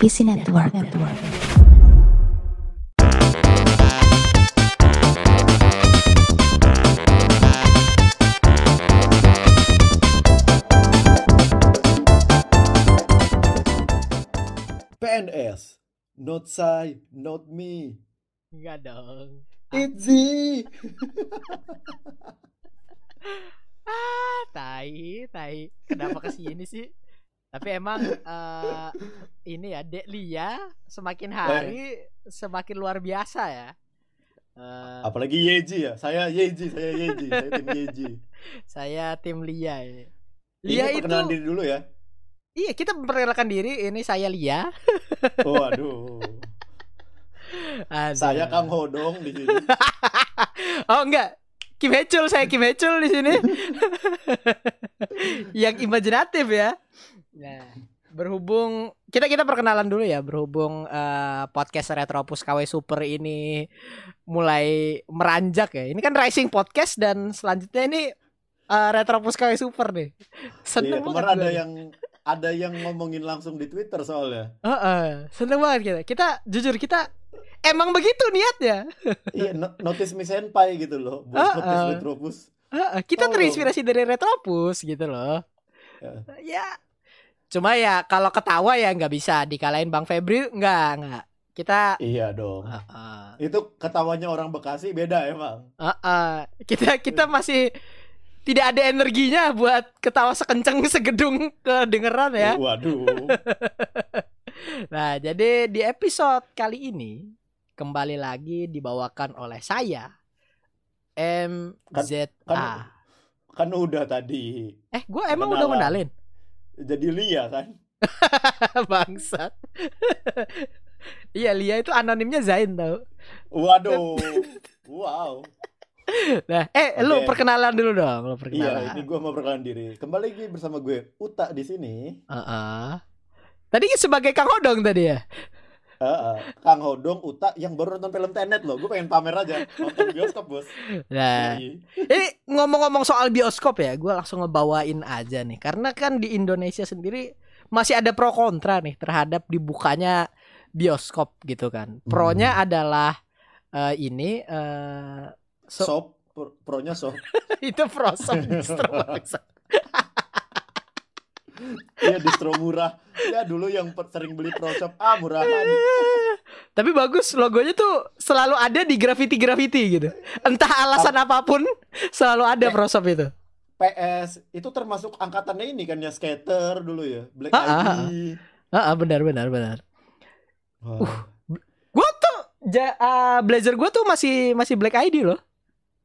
PC Network. PNS, not Sai, not me. Enggak dong. Itzy. Ah, tai, tai. Kenapa ke sini sih? Tapi emang eh, ini ya, Dek Lia semakin hari semakin luar biasa ya. Eh, Apalagi Yeji ya. Saya Yeji, saya Yeji, saya tim Yeji. saya tim Lia ini. Ini Lia itu perkenalan diri dulu ya. Iya, kita memperkenalkan diri. Ini saya Lia. Oh, aduh. Aduh. Saya Kang Hodong di sini. oh enggak. Kim Hecul saya Kim Hecul di sini. Yang imajinatif ya. Nah, berhubung kita kita perkenalan dulu ya, berhubung eh, podcast Retropus KW Super ini mulai meranjak ya. Ini kan rising podcast dan selanjutnya ini eh, Retropus KW Super nih. Iya, Seneng banget. kemarin ada yang ada yang ngomongin langsung di Twitter soalnya. Heeh, seneng banget kita. Kita jujur kita emang begitu niatnya. Iya, no- notice me senpai gitu loh. Buat podcast ah. Retropus. Heeh, kita Tolong. terinspirasi dari Retropus gitu loh. Ya. Ya. Cuma ya kalau ketawa ya nggak bisa dikalahin Bang Febri nggak nggak. Kita Iya dong. Heeh. Itu ketawanya orang Bekasi beda emang. Heeh. kita kita masih tidak ada energinya buat ketawa sekenceng segedung kedengeran ya. Waduh. Nah, jadi di episode kali ini kembali lagi dibawakan oleh saya MZA. kan- Kan udah tadi. eh, gue emang udah Kenalan. Jadi Lia kan. Bangsat. Iya, Lia itu anonimnya Zain tau. Waduh. Wow. Nah, eh lu Oke. perkenalan dulu dong, lu Iya, perkenalan. ini gue mau perkenalan diri. Kembali lagi bersama gue Uta di sini. Heeh. Tadi sebagai Kang Hodong tadi ya. Heeh. Kang Hodong Uta yang baru nonton film Tenet loh. Gue pengen pamer aja nonton bioskop bos. Nah, Yoi. ini ngomong-ngomong soal bioskop ya, gue langsung ngebawain aja nih. Karena kan di Indonesia sendiri masih ada pro kontra nih terhadap dibukanya bioskop gitu kan. Pronya adalah eh, ini eh, so- Sop, pro- pronya sop. itu prosop distro bangsat. Iya distro murah. Ya dulu yang sering beli pro shop ah murahan. Tapi bagus logonya tuh selalu ada di graffiti-graffiti gitu. Entah alasan apa pun selalu ada Kayak- prosop itu. PS itu termasuk angkatannya ini kan ya skater dulu ya. Black Ah, ah, ID. Heeh, benar benar benar. Wah. Gue tuh ja, ah, blazer gue tuh masih masih black ID loh.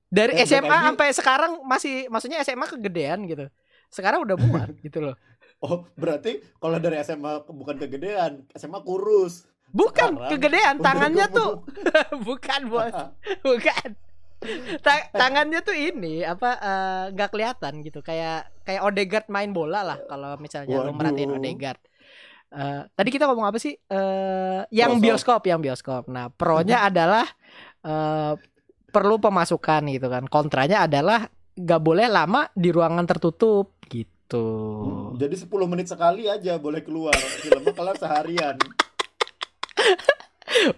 Dari Eh, SMA ID? sampai sekarang masih maksudnya SMA kegedean gitu. Sekarang udah muat gitu loh. Oh, berarti kalau dari SMA bukan kegedean, SMA kurus. Bukan Sekarang kegedean, tangannya tuh bukan bos, bukan. Ta- tangannya tuh ini apa eh, nggak kelihatan gitu kayak kayak Odegaard main bola lah kalau misalnya lu Waduh. merhatiin Odegaard. Eh, tadi kita ngomong apa sih? Eh, yang bioskop, yang bioskop. Nah, pro-nya adalah eh, perlu pemasukan gitu kan. Kontranya adalah nggak boleh lama di ruangan tertutup gitu. Hmm, Jadi 10 menit sekali aja boleh keluar. Filmnya kelar seharian.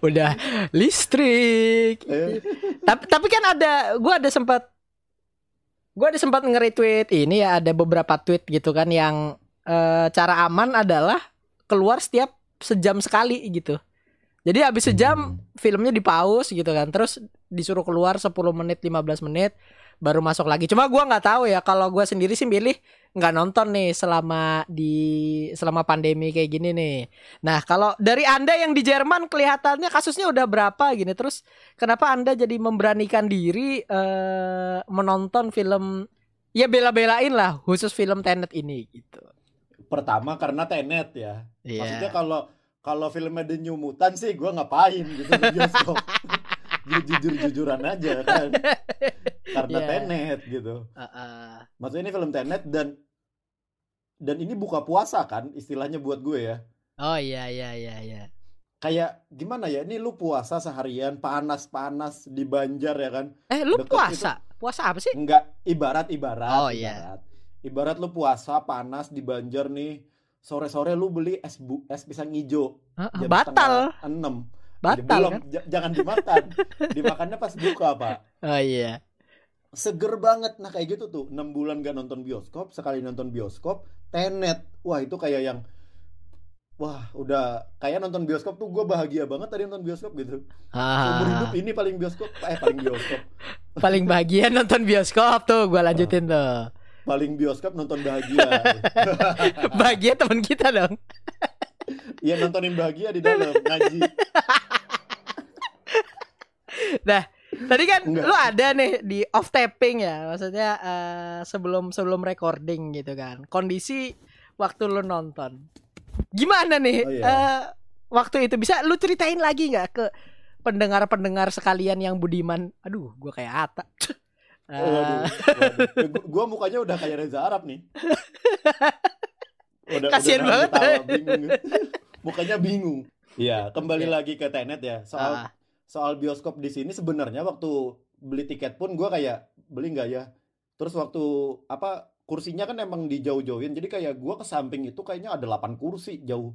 Udah listrik. Eh, tapi tapi kan ada gua ada sempat gua ada sempat nge-retweet ini ya ada beberapa tweet gitu kan yang eh, cara aman adalah keluar setiap sejam sekali gitu. Jadi habis sejam filmnya di pause gitu kan. Terus disuruh keluar 10 menit 15 menit baru masuk lagi. Cuma gua nggak tahu ya kalau gua sendiri sih milih nggak nonton nih selama di selama pandemi kayak gini nih. Nah, kalau dari Anda yang di Jerman kelihatannya kasusnya udah berapa gini. Terus kenapa Anda jadi memberanikan diri eh menonton film ya bela-belain lah khusus film Tenet ini gitu. pertama karena Tenet ya. Iya. Maksudnya kalau kalau filmnya The New Mutant sih gua ngapain gitu di bioskop. Ya, jujur-jujuran aja kan. Karena Iya. Tenet gitu. Heeh. Maksudnya ini film Tenet dan dan ini buka puasa kan istilahnya buat gue ya. Oh iya iya iya iya. Kayak gimana ya? Ini lu puasa seharian panas-panas di Banjar ya kan? Eh lu Deket puasa? Puasa apa sih? Enggak, ibarat ibarat Oh, iya. ibarat. Ibarat lu puasa panas di Banjar nih sore-sore lu beli es bu es pisang hijau jam batal, enam batal belum. kan? jangan dimakan. Dimakannya pas buka pak. Oh iya. seger banget. Nah kayak gitu tuh. Enam bulan gak nonton bioskop sekali nonton bioskop tenet. Wah itu kayak yang wah udah kayak nonton bioskop tuh gue bahagia banget tadi nonton bioskop gitu. Seumur hidup Ah, ini paling bioskop eh paling bioskop. Paling bahagia nonton bioskop tuh, gua lanjutin tuh. paling bioskop nonton bahagia. Bahagia teman kita dong. Iya nontonin bahagia di dalam ngaji Tadi kan Enggak. lu ada nih di off tapping ya, maksudnya eh, sebelum sebelum recording gitu kan. Kondisi waktu lu nonton. Gimana nih Oh, iya. eh, waktu itu bisa lu ceritain lagi nggak ke pendengar-pendengar sekalian yang budiman? Aduh, gua kayak Ata. Eh, Waduh, waduh. Ya, gua, gua mukanya udah kayak Reza Arab nih. Udah, Kasian udah banget. ketawa, bingung. mukanya bingung. Iya, kembali Iya. lagi ke Tenet ya. Soal ah, soal bioskop di sini sebenarnya waktu beli tiket pun gua kayak beli nggak ya. Terus waktu apa kursinya kan emang dijauh-jauhin. Jadi kayak gua ke samping itu kayaknya ada 8 kursi jauh.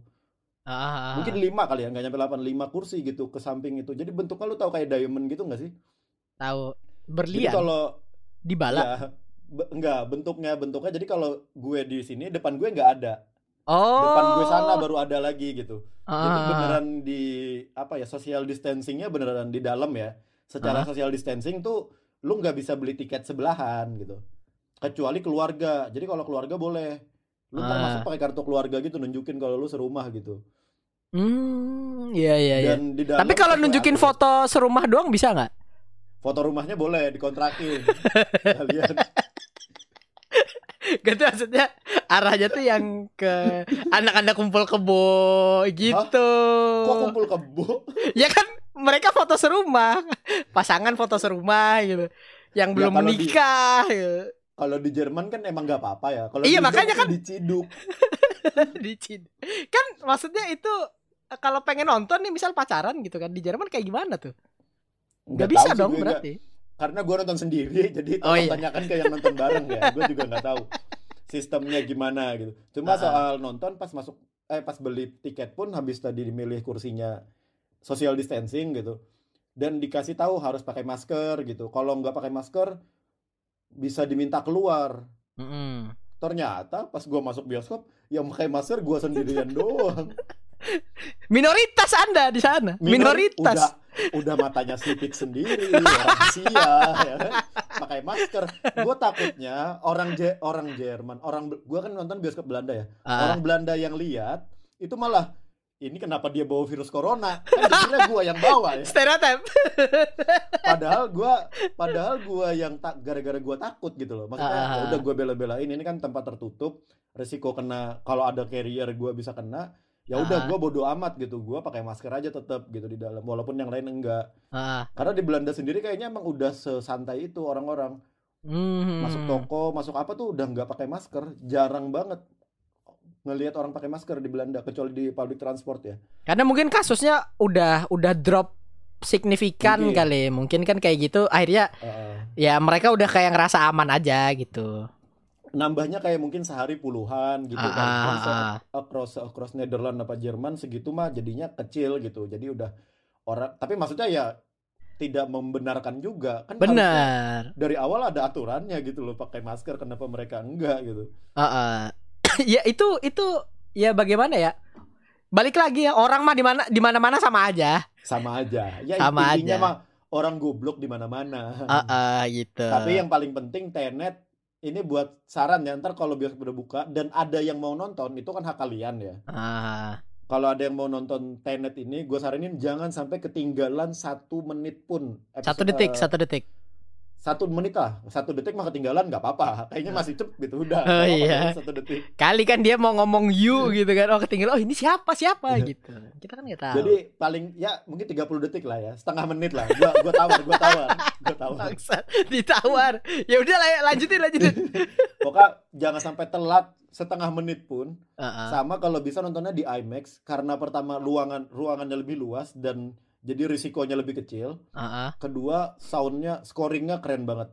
ah, Mungkin 5 kali ya, nggak nyampe 8, 5 kursi gitu ke samping itu. Jadi bentuknya lu tahu kayak diamond gitu nggak sih? tahu Jadi berlian kalau di bala. Ya, be- enggak bentuknya bentuknya jadi kalau gue di sini depan gue nggak ada Oh. depan gue sana baru ada lagi gitu jadi Ah, beneran di apa ya social distancingnya beneran di dalam ya secara Ah. social distancing tuh lu nggak bisa beli tiket sebelahan gitu kecuali keluarga jadi kalau keluarga boleh lu Ah. masuk pakai kartu keluarga gitu nunjukin kalau lu serumah gitu Hmm, iya iya iya. dan di dalam Tapi kalau nunjukin foto serumah doang bisa nggak? foto rumahnya boleh dikontrakin kalian Gitu maksudnya arahnya tuh yang ke anak-anak kumpul kebo gitu. kok kumpul kebo Ya kan mereka foto serumah, pasangan foto serumah gitu. Yang Ya, belum kalau di- menikah gitu. kalau di Jerman kan emang nggak apa-apa ya kalau Iya, di Indo makanya kan- diciduk Dicin. Kan maksudnya itu kalau pengen nonton nih misal pacaran gitu kan di Jerman kayak gimana tuh? Nggak tahu bisa dong berarti. Karena gue nonton sendiri jadi Oh, iya. tanyakan ke yang nonton bareng ya gue juga nggak tahu sistemnya gimana gitu cuma Ah. soal nonton pas masuk eh pas beli tiket pun habis tadi dimilih kursinya social distancing gitu dan dikasih tahu harus pakai masker gitu kalau nggak pakai masker bisa diminta keluar Mm-mm. ternyata pas gue masuk bioskop yang pakai masker gue sendirian doang Minoritas Anda di sana. Minor- Minoritas. udah udah matanya sipit sendiri orang Asia ya kan? Pakai masker. Gue takutnya orang Je- orang Jerman orang gue kan nonton bioskop Belanda ya. Ah, orang Belanda yang lihat itu malah ini kenapa dia bawa virus corona? Kan dikira gue yang bawa ya. Stereotip. padahal gue padahal gue yang tak gara-gara gue takut gitu loh. Maksudnya ya udah gue bela-belain ini kan tempat tertutup resiko kena kalau ada carrier gue bisa kena ya udah Ah. gue bodo amat gitu gue pakai masker aja tetap gitu di dalam walaupun yang lain enggak Ah, karena di Belanda sendiri kayaknya emang udah sesantai itu orang-orang hmm. masuk toko, masuk apa tuh udah nggak pakai masker, jarang banget ngelihat orang pakai masker di Belanda kecuali di public transport ya. Karena mungkin kasusnya udah udah drop signifikan Mungkin. kali. Mungkin kan kayak gitu akhirnya Heeh. ya mereka udah kayak ngerasa aman aja gitu. Nambahnya kayak mungkin sehari puluhan gitu kan. Ah, Kan ah, se- ah. across across Netherlands apa Jerman segitu mah jadinya kecil gitu. Jadi udah orang tapi maksudnya ya tidak membenarkan juga kan Benar. dari awal ada aturannya gitu loh pakai masker kenapa mereka enggak gitu. Heeh. ya itu itu ya bagaimana ya? Balik lagi ya orang mah di mana di mana-mana sama aja. Sama aja. Ya Sama intinya aja. mah orang goblok di mana-mana. Heeh gitu. Tapi yang paling penting Tenet ini buat saran ya ntar kalau bioskop udah buka dan ada yang mau nonton itu kan hak kalian ya. Ah, Kalau ada yang mau nonton Tenet ini, gue saranin jangan sampai ketinggalan satu menit pun. satu Episode- detik, eh, satu detik. Satu menit lah, satu detik mah ketinggalan nggak apa-apa. Kayaknya masih cepet gitu udah. Oh, iya. satu detik. Kali kan dia mau ngomong you gitu kan. Oh, ketinggalan. Oh, ini siapa? Siapa gitu. Kita kan nggak tahu. Jadi paling ya mungkin 30 detik lah ya, setengah menit lah. Gua gua tawar, gua tawar, gua tawar. Bangsat, ditawar. Ya udah lah, lanjutin lanjutin. Pokoknya jangan sampai telat setengah menit pun. Heeh. Sama kalau bisa nontonnya di IMAX karena pertama ruangan ruangannya lebih luas dan jadi risikonya lebih kecil. Heeh. Kedua soundnya scoringnya keren banget.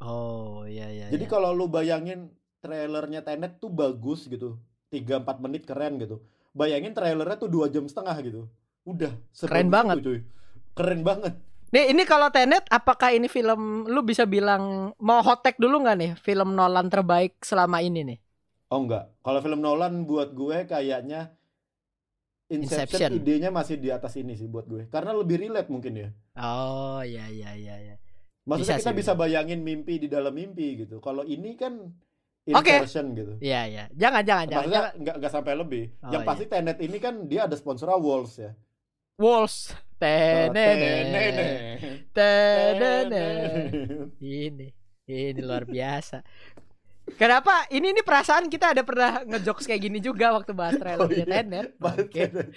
Oh, iya iya. Jadi iya. kalau lu bayangin trailernya Tenet tuh bagus gitu. 3-4 menit keren gitu. Bayangin trailernya tuh dua jam setengah gitu. Udah Keren banget. itu, cuy. Keren banget. Nih ini kalau Tenet apakah ini film lu bisa bilang mau hot take dulu nggak nih film Nolan terbaik selama ini nih? Oh enggak. Kalau film Nolan buat gue kayaknya Inception, Inception. idenya masih di atas ini sih buat gue. Karena lebih relate mungkin ya. Oh iya iya iya iya. Maksudnya Bisa kita sih, bisa bayangin mimpi di dalam mimpi gitu. Kalau ini kan Oke. inversion gitu. Iya iya. Jangan jangan jangan. Maksudnya jangan. nggak nggak sampai lebih. Oh, Yang pasti Tenet ini kan dia ada sponsor Walls ya. Walls. Tenet. Tenet. Tenet. Ini ini luar biasa. Kenapa? Ini ini perasaan kita ada pernah ngejokes kayak gini juga waktu bahas trailer Oh, iya. Tenet.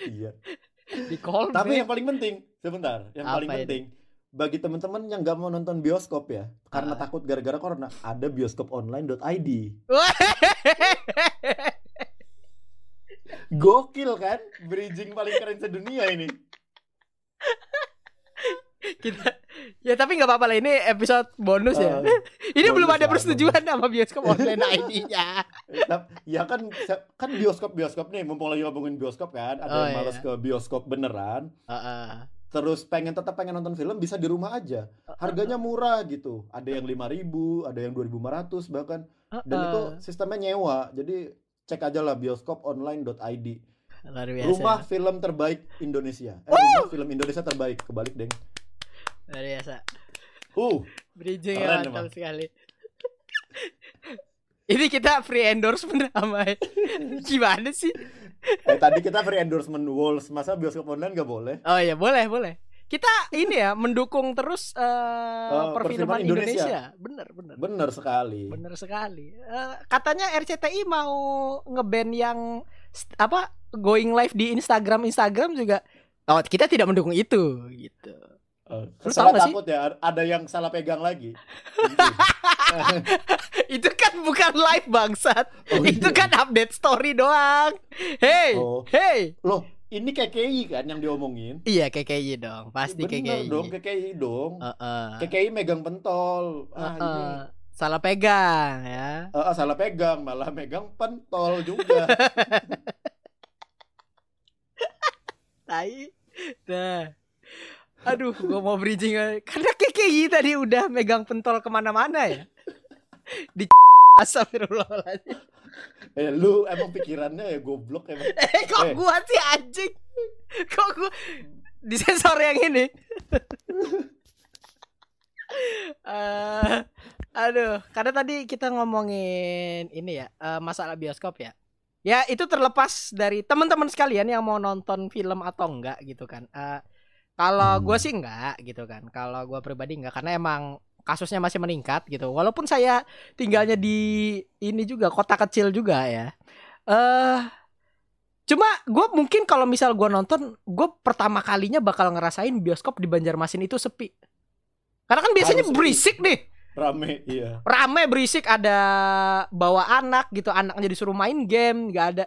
Iya. di call Tapi yang paling penting, sebentar, yang Apa paling ini? penting bagi teman-teman yang nggak mau nonton bioskop ya, karena Ah. takut gara-gara corona, ada bioskoponline.id. Gokil kan? Bridging paling keren sedunia ini. kita ya tapi nggak apa-apa lah ini episode bonus ya. Ah, ini bonus belum ada persetujuan sama bioskop online ID-nya. Tap- ya kan kan bioskop-bioskop nih, mumpung lagi ngomongin bioskop kan, ada Oh, yang males iya. ke bioskop beneran, Heeh. terus pengen tetap pengen nonton film bisa di rumah aja. Harganya murah gitu. Ada yang 5.000, ada yang 2.500 bahkan. Dan itu sistemnya nyewa. Jadi cek aja lah bioskoponline.id. luar biasa. Rumah film terbaik Indonesia. Eh, rumah film Indonesia terbaik. Kebalik, Deng. Luar biasa. Uh, Bridging Keren ya mantap sekali. Ini kita free endorsement sama gimana sih? eh, tadi kita free endorsement Walls. Masa bioskop online nggak boleh? Oh iya boleh boleh. Kita ini ya mendukung terus eh, Oh, perfilman Indonesia. Indonesia. Bener bener. Bener sekali. Bener sekali. Eh, katanya RCTI mau ngeband yang apa going live di Instagram Instagram juga. Oh kita tidak mendukung itu gitu. Eh, Lu nggak sih? takut ya ada yang salah pegang lagi. itu kan bukan live bangsat. Oh, itu iya. kan update story doang. Hey, Oh. hey. Loh, ini KKI kan yang diomongin? Iya KKI dong, pasti Bener KKI. dong, KKI dong. Heeh. KKI megang pentol. Ah, ini Heeh. Salah pegang ya. Eh, ah, salah pegang, malah megang pentol juga. Tai. Nah. Aduh, gua mau bridging aja. Karena KKI tadi udah megang pentol ke mana-mana ya. Di Astagfirullahaladzim. eh, lu emang pikirannya ya goblok emang. Eh, kok Eh. gua sih anjing? Kok gua disensor yang ini? Eh, aduh, karena tadi kita ngomongin ini ya, eh, masalah bioskop ya. Ya, itu terlepas dari teman-teman sekalian yang mau nonton film atau enggak gitu kan. Eh, kalau Hmm. gua sih enggak gitu kan. Kalau gua pribadi enggak karena emang kasusnya masih meningkat gitu. Walaupun saya tinggalnya di ini juga kota kecil juga ya. Eh cuma gue mungkin kalau misal gua nonton, gue pertama kalinya bakal ngerasain bioskop di Banjarmasin itu sepi. Karena kan biasanya Harus sepi. berisik nih, Rame, iya. rame berisik ada bawa anak gitu, anaknya disuruh main game, nggak ada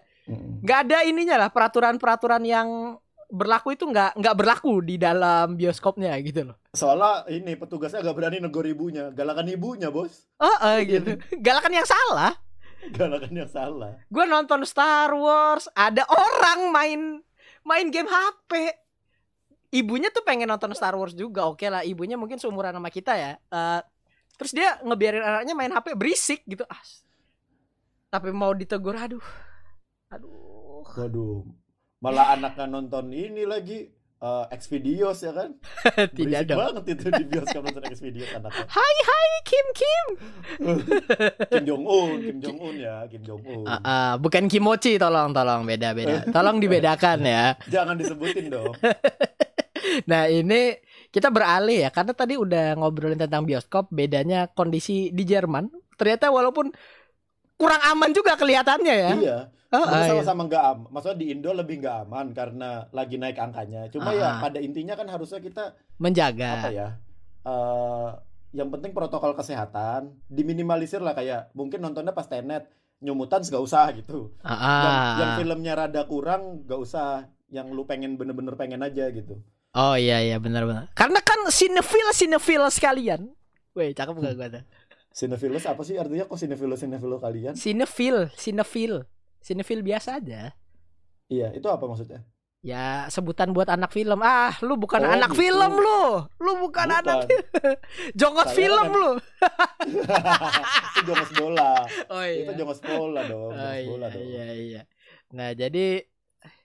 nggak ada ininya lah peraturan-peraturan yang berlaku itu nggak nggak berlaku di dalam bioskopnya gitu loh. Soalnya ini petugasnya agak berani negor ibunya, galakan ibunya, Bos. Oh, eh, gitu. Galakan yang salah. Galakan yang salah. Gue nonton Star Wars, ada orang main main game HP. Ibunya tuh pengen nonton Star Wars juga, oke lah. Ibunya mungkin seumuran sama kita ya. Eh, terus dia ngebiarin anaknya main HP berisik gitu. Ah, tapi mau ditegur, aduh, aduh. Waduh. Malah anaknya nonton ini lagi eh Xvideos ya kan? Tidak Berisik dong. banget itu di bioskop nonton Xvideos anaknya. Hai hai Kim Kim. Kim Jong Un, Kim Jong Un ya, Kim Jong Un. Ah, ah, bukan Kimochi, tolong tolong beda beda. Tolong dibedakan ya. Jangan disebutin dong. Nah ini kita beralih ya karena tadi udah ngobrolin tentang bioskop bedanya kondisi di Jerman ternyata walaupun kurang aman juga kelihatannya ya. Iya. Oh, ah, iya. sama-sama nggak aman. Maksudnya di Indo lebih nggak aman karena lagi naik angkanya. Cuma ya Ah. pada intinya kan harusnya kita apa menjaga. ya? eh yang penting protokol kesehatan diminimalisir lah kayak mungkin nontonnya pas tenet nyumutan nggak usah gitu. Ah, Yang, yang filmnya rada kurang nggak usah. Yang lu pengen bener-bener pengen aja gitu. Oh iya iya benar-benar. Karena kan sinefil sinefil sekalian. Weh cakep gak gua tuh? Cinephilus apa sih artinya kok cinephilus cinephilus kalian? Sinefil sinefil. Sinefil biasa aja. Iya, itu apa maksudnya? Ya sebutan buat anak film. Ah, lu bukan Oh, anak gitu. film lu. Lu bukan, anak jongos Saya film kan- lu. itu jongos bola. Oh Itu jongos bola dong, Oh, jongos bola iya, dong. iya, iya. Nah, jadi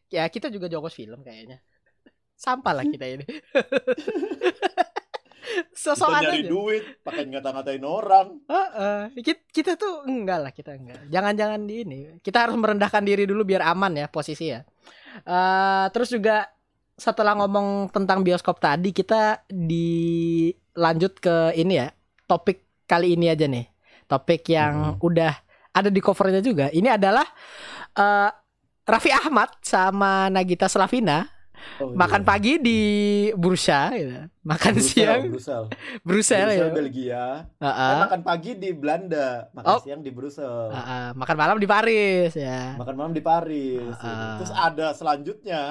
ya kita juga jongos film kayaknya. Sampah lah kita ini. Kita Sosokan nyari aja. duit, pakai ngata-ngatain orang. Heeh. Kita, kita tuh enggak lah kita enggak. Jangan-jangan di ini. Kita harus merendahkan diri dulu biar aman ya posisi ya. Eh, terus juga setelah ngomong tentang bioskop tadi kita dilanjut ke ini ya topik kali ini aja nih topik yang udah ada di covernya juga ini adalah eh, Raffi Ahmad sama Nagita Slavina Oh, makan iya. pagi di Bursa gitu. makan Brussels, siang Brussels. Brussel ya Brussels, Belgia. Heeh. Kan makan pagi di Belanda, makan Oh. siang di Brussels. Heeh, makan malam di Paris ya Makan malam di Paris. Ah. Terus ada selanjutnya,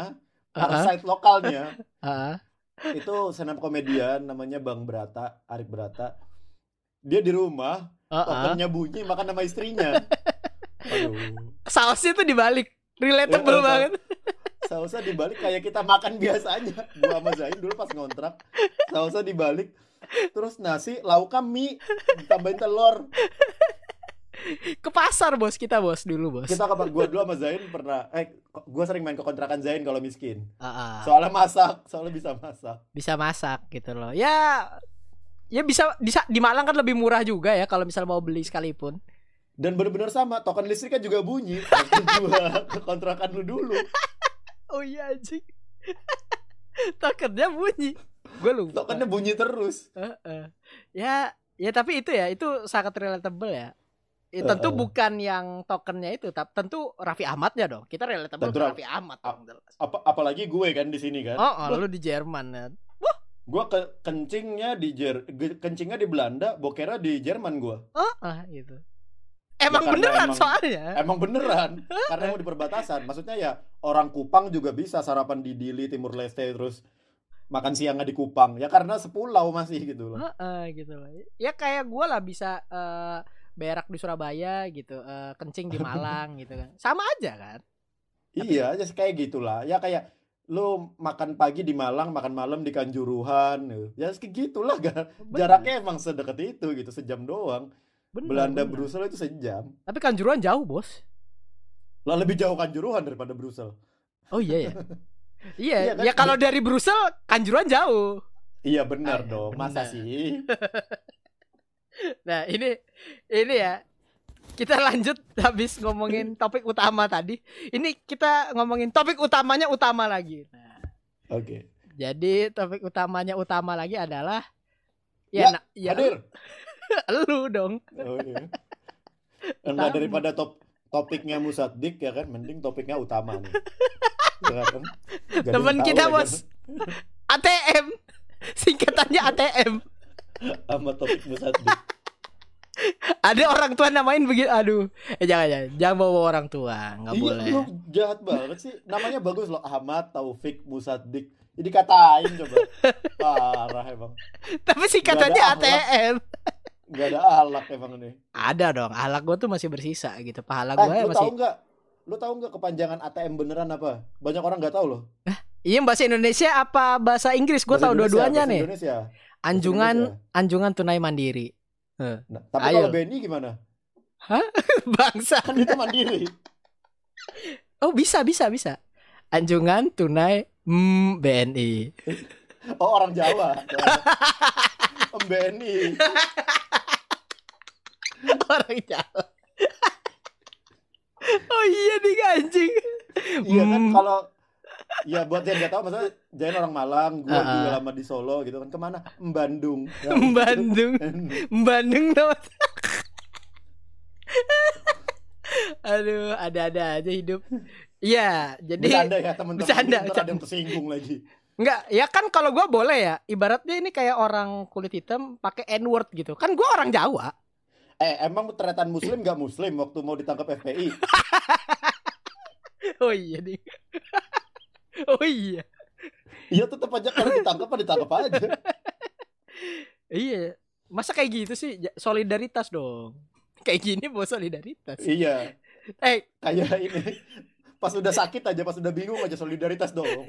Heeh. parasite lokalnya. Heeh. itu stand up komedian namanya Bang Brata, Arik Brata. Dia di rumah, Heeh. tokennya bunyi makan sama istrinya. Aduh. sausnya tuh dibalik relatable Iya, banget Sausnya dibalik kayak kita makan biasanya. Gua sama Zain dulu pas ngontrak, sausnya dibalik. Terus nasi, lauknya mie, ditambahin telur. ke pasar bos kita bos dulu bos Kita kapan gua dulu sama Zain pernah eh gua sering main ke kontrakan Zain kalau miskin. Heeh. Soalnya masak, soalnya bisa masak. bisa masak gitu loh ya ya bisa bisa di Malang kan lebih murah juga ya kalau misal mau beli sekalipun Dan bener-bener sama, token listriknya juga bunyi. Gua ke kontrakan lu dulu. Oh iya anjing tokennya bunyi gue lupa Tokennya bunyi terus. Heeh. ya ya tapi itu ya itu sangat relatable ya Ya, tentu Heeh. bukan yang tokennya itu, tapi tentu Raffi Ahmadnya dong. Kita relatable Tentu Raffi Ahmad dong. Apa apalagi gue kan di sini kan. Oh, oh, lu di Jerman kan. Gua ke kencingnya di Jer kencingnya di Belanda, bokernya di Jerman gua. Oh, ah, gitu. Emang karena beneran emang- soalnya. Emang beneran. karena mau di perbatasan. Maksudnya ya orang Kupang juga bisa sarapan di Dili Timur Leste terus makan siangnya di Kupang. Ya karena sepulau masih gitu loh. Heeh, gitu loh. Ya kayak gua lah bisa eh, berak di Surabaya gitu, eh, kencing di Malang gitu kan. Sama aja kan? Iya, aja kayak gitulah. Ya kayak lu makan pagi di Malang, makan malam di Kanjuruhan. Ya kayak gitulah kan. Bener, Jaraknya emang sedekat itu gitu, sejam doang. Bener, Belanda bener. Brussel itu sejam. Tapi Kanjuruhan jauh, Bos. Lah lebih jauh Kanjuruhan daripada Brussel. Oh iya ya. iya, Iya kan? ya kalau dari Brussel Kanjuruhan jauh. Iya benar Ah, dong. Masa benar. sih? Nah, ini ini ya. Kita lanjut habis ngomongin topik utama tadi. Ini kita ngomongin topik utamanya utama lagi. Nah, Oke. jadi topik utamanya utama lagi adalah Ya, ya, na- ya Hadir. lu dong. Oh, iya. Enggak daripada top topiknya Musaddik ya kan, mending topiknya utama nih. Ya kan? Tahu kita, lagi Bos. ATM. Singkatannya ATM. sama topik Musaddik. Ada orang tua namain begitu. Aduh. Eh jangan jangan, jangan bawa orang tua, nggak Iya, boleh. lu jahat banget sih. Namanya bagus loh, Ahmad Taufik Musaddik. Jadi katain coba. Parah emang. Tapi singkatannya ATM. Gak ada alak emang nih. Ada dong. Ahlak gue tuh masih bersisa gitu. Pahala Eh, gue lu masih. tahu nggak? Lu tahu nggak kepanjangan ATM beneran apa? Banyak orang nggak tahu loh. Iya bahasa Indonesia apa bahasa Inggris? Gue tahu dua-duanya nih. Indonesia. Anjungan Indonesia. anjungan tunai mandiri. Nah, tapi Ayo. kalau BNI gimana? Bangsa. Kan itu mandiri. Oh bisa bisa bisa. Anjungan tunai mm, BNI. Oh orang Jawa. BNI. Orang Jawa. oh iya nih anjing. Iya kan Hmm. kalau Ya buat yang nggak tahu maksudnya Jain orang Malang, gue Ah, juga lama di Solo gitu kan ke mana? Bandung. Bandung. Bandung nama. Aduh, ada-ada aja hidup. Iya, jadi Bercanda ya teman-teman. Bercanda, bercanda. ada yang tersinggung lagi. Enggak, ya kan kalau gua boleh ya. Ibaratnya ini kayak orang kulit hitam pakai N-word gitu. Kan gua orang Jawa. Eh emang tretan Muslim nggak Muslim waktu mau ditangkap FPI? Oh iya nih. oh iya. Iya tetap aja kalau ditangkap apa ditangkap aja. Iya. Masa kayak gitu sih? Solidaritas dong. Kayak gini bawa solidaritas. iya. Eh, Kayak ini pas udah sakit aja, pas udah bingung aja solidaritas dong.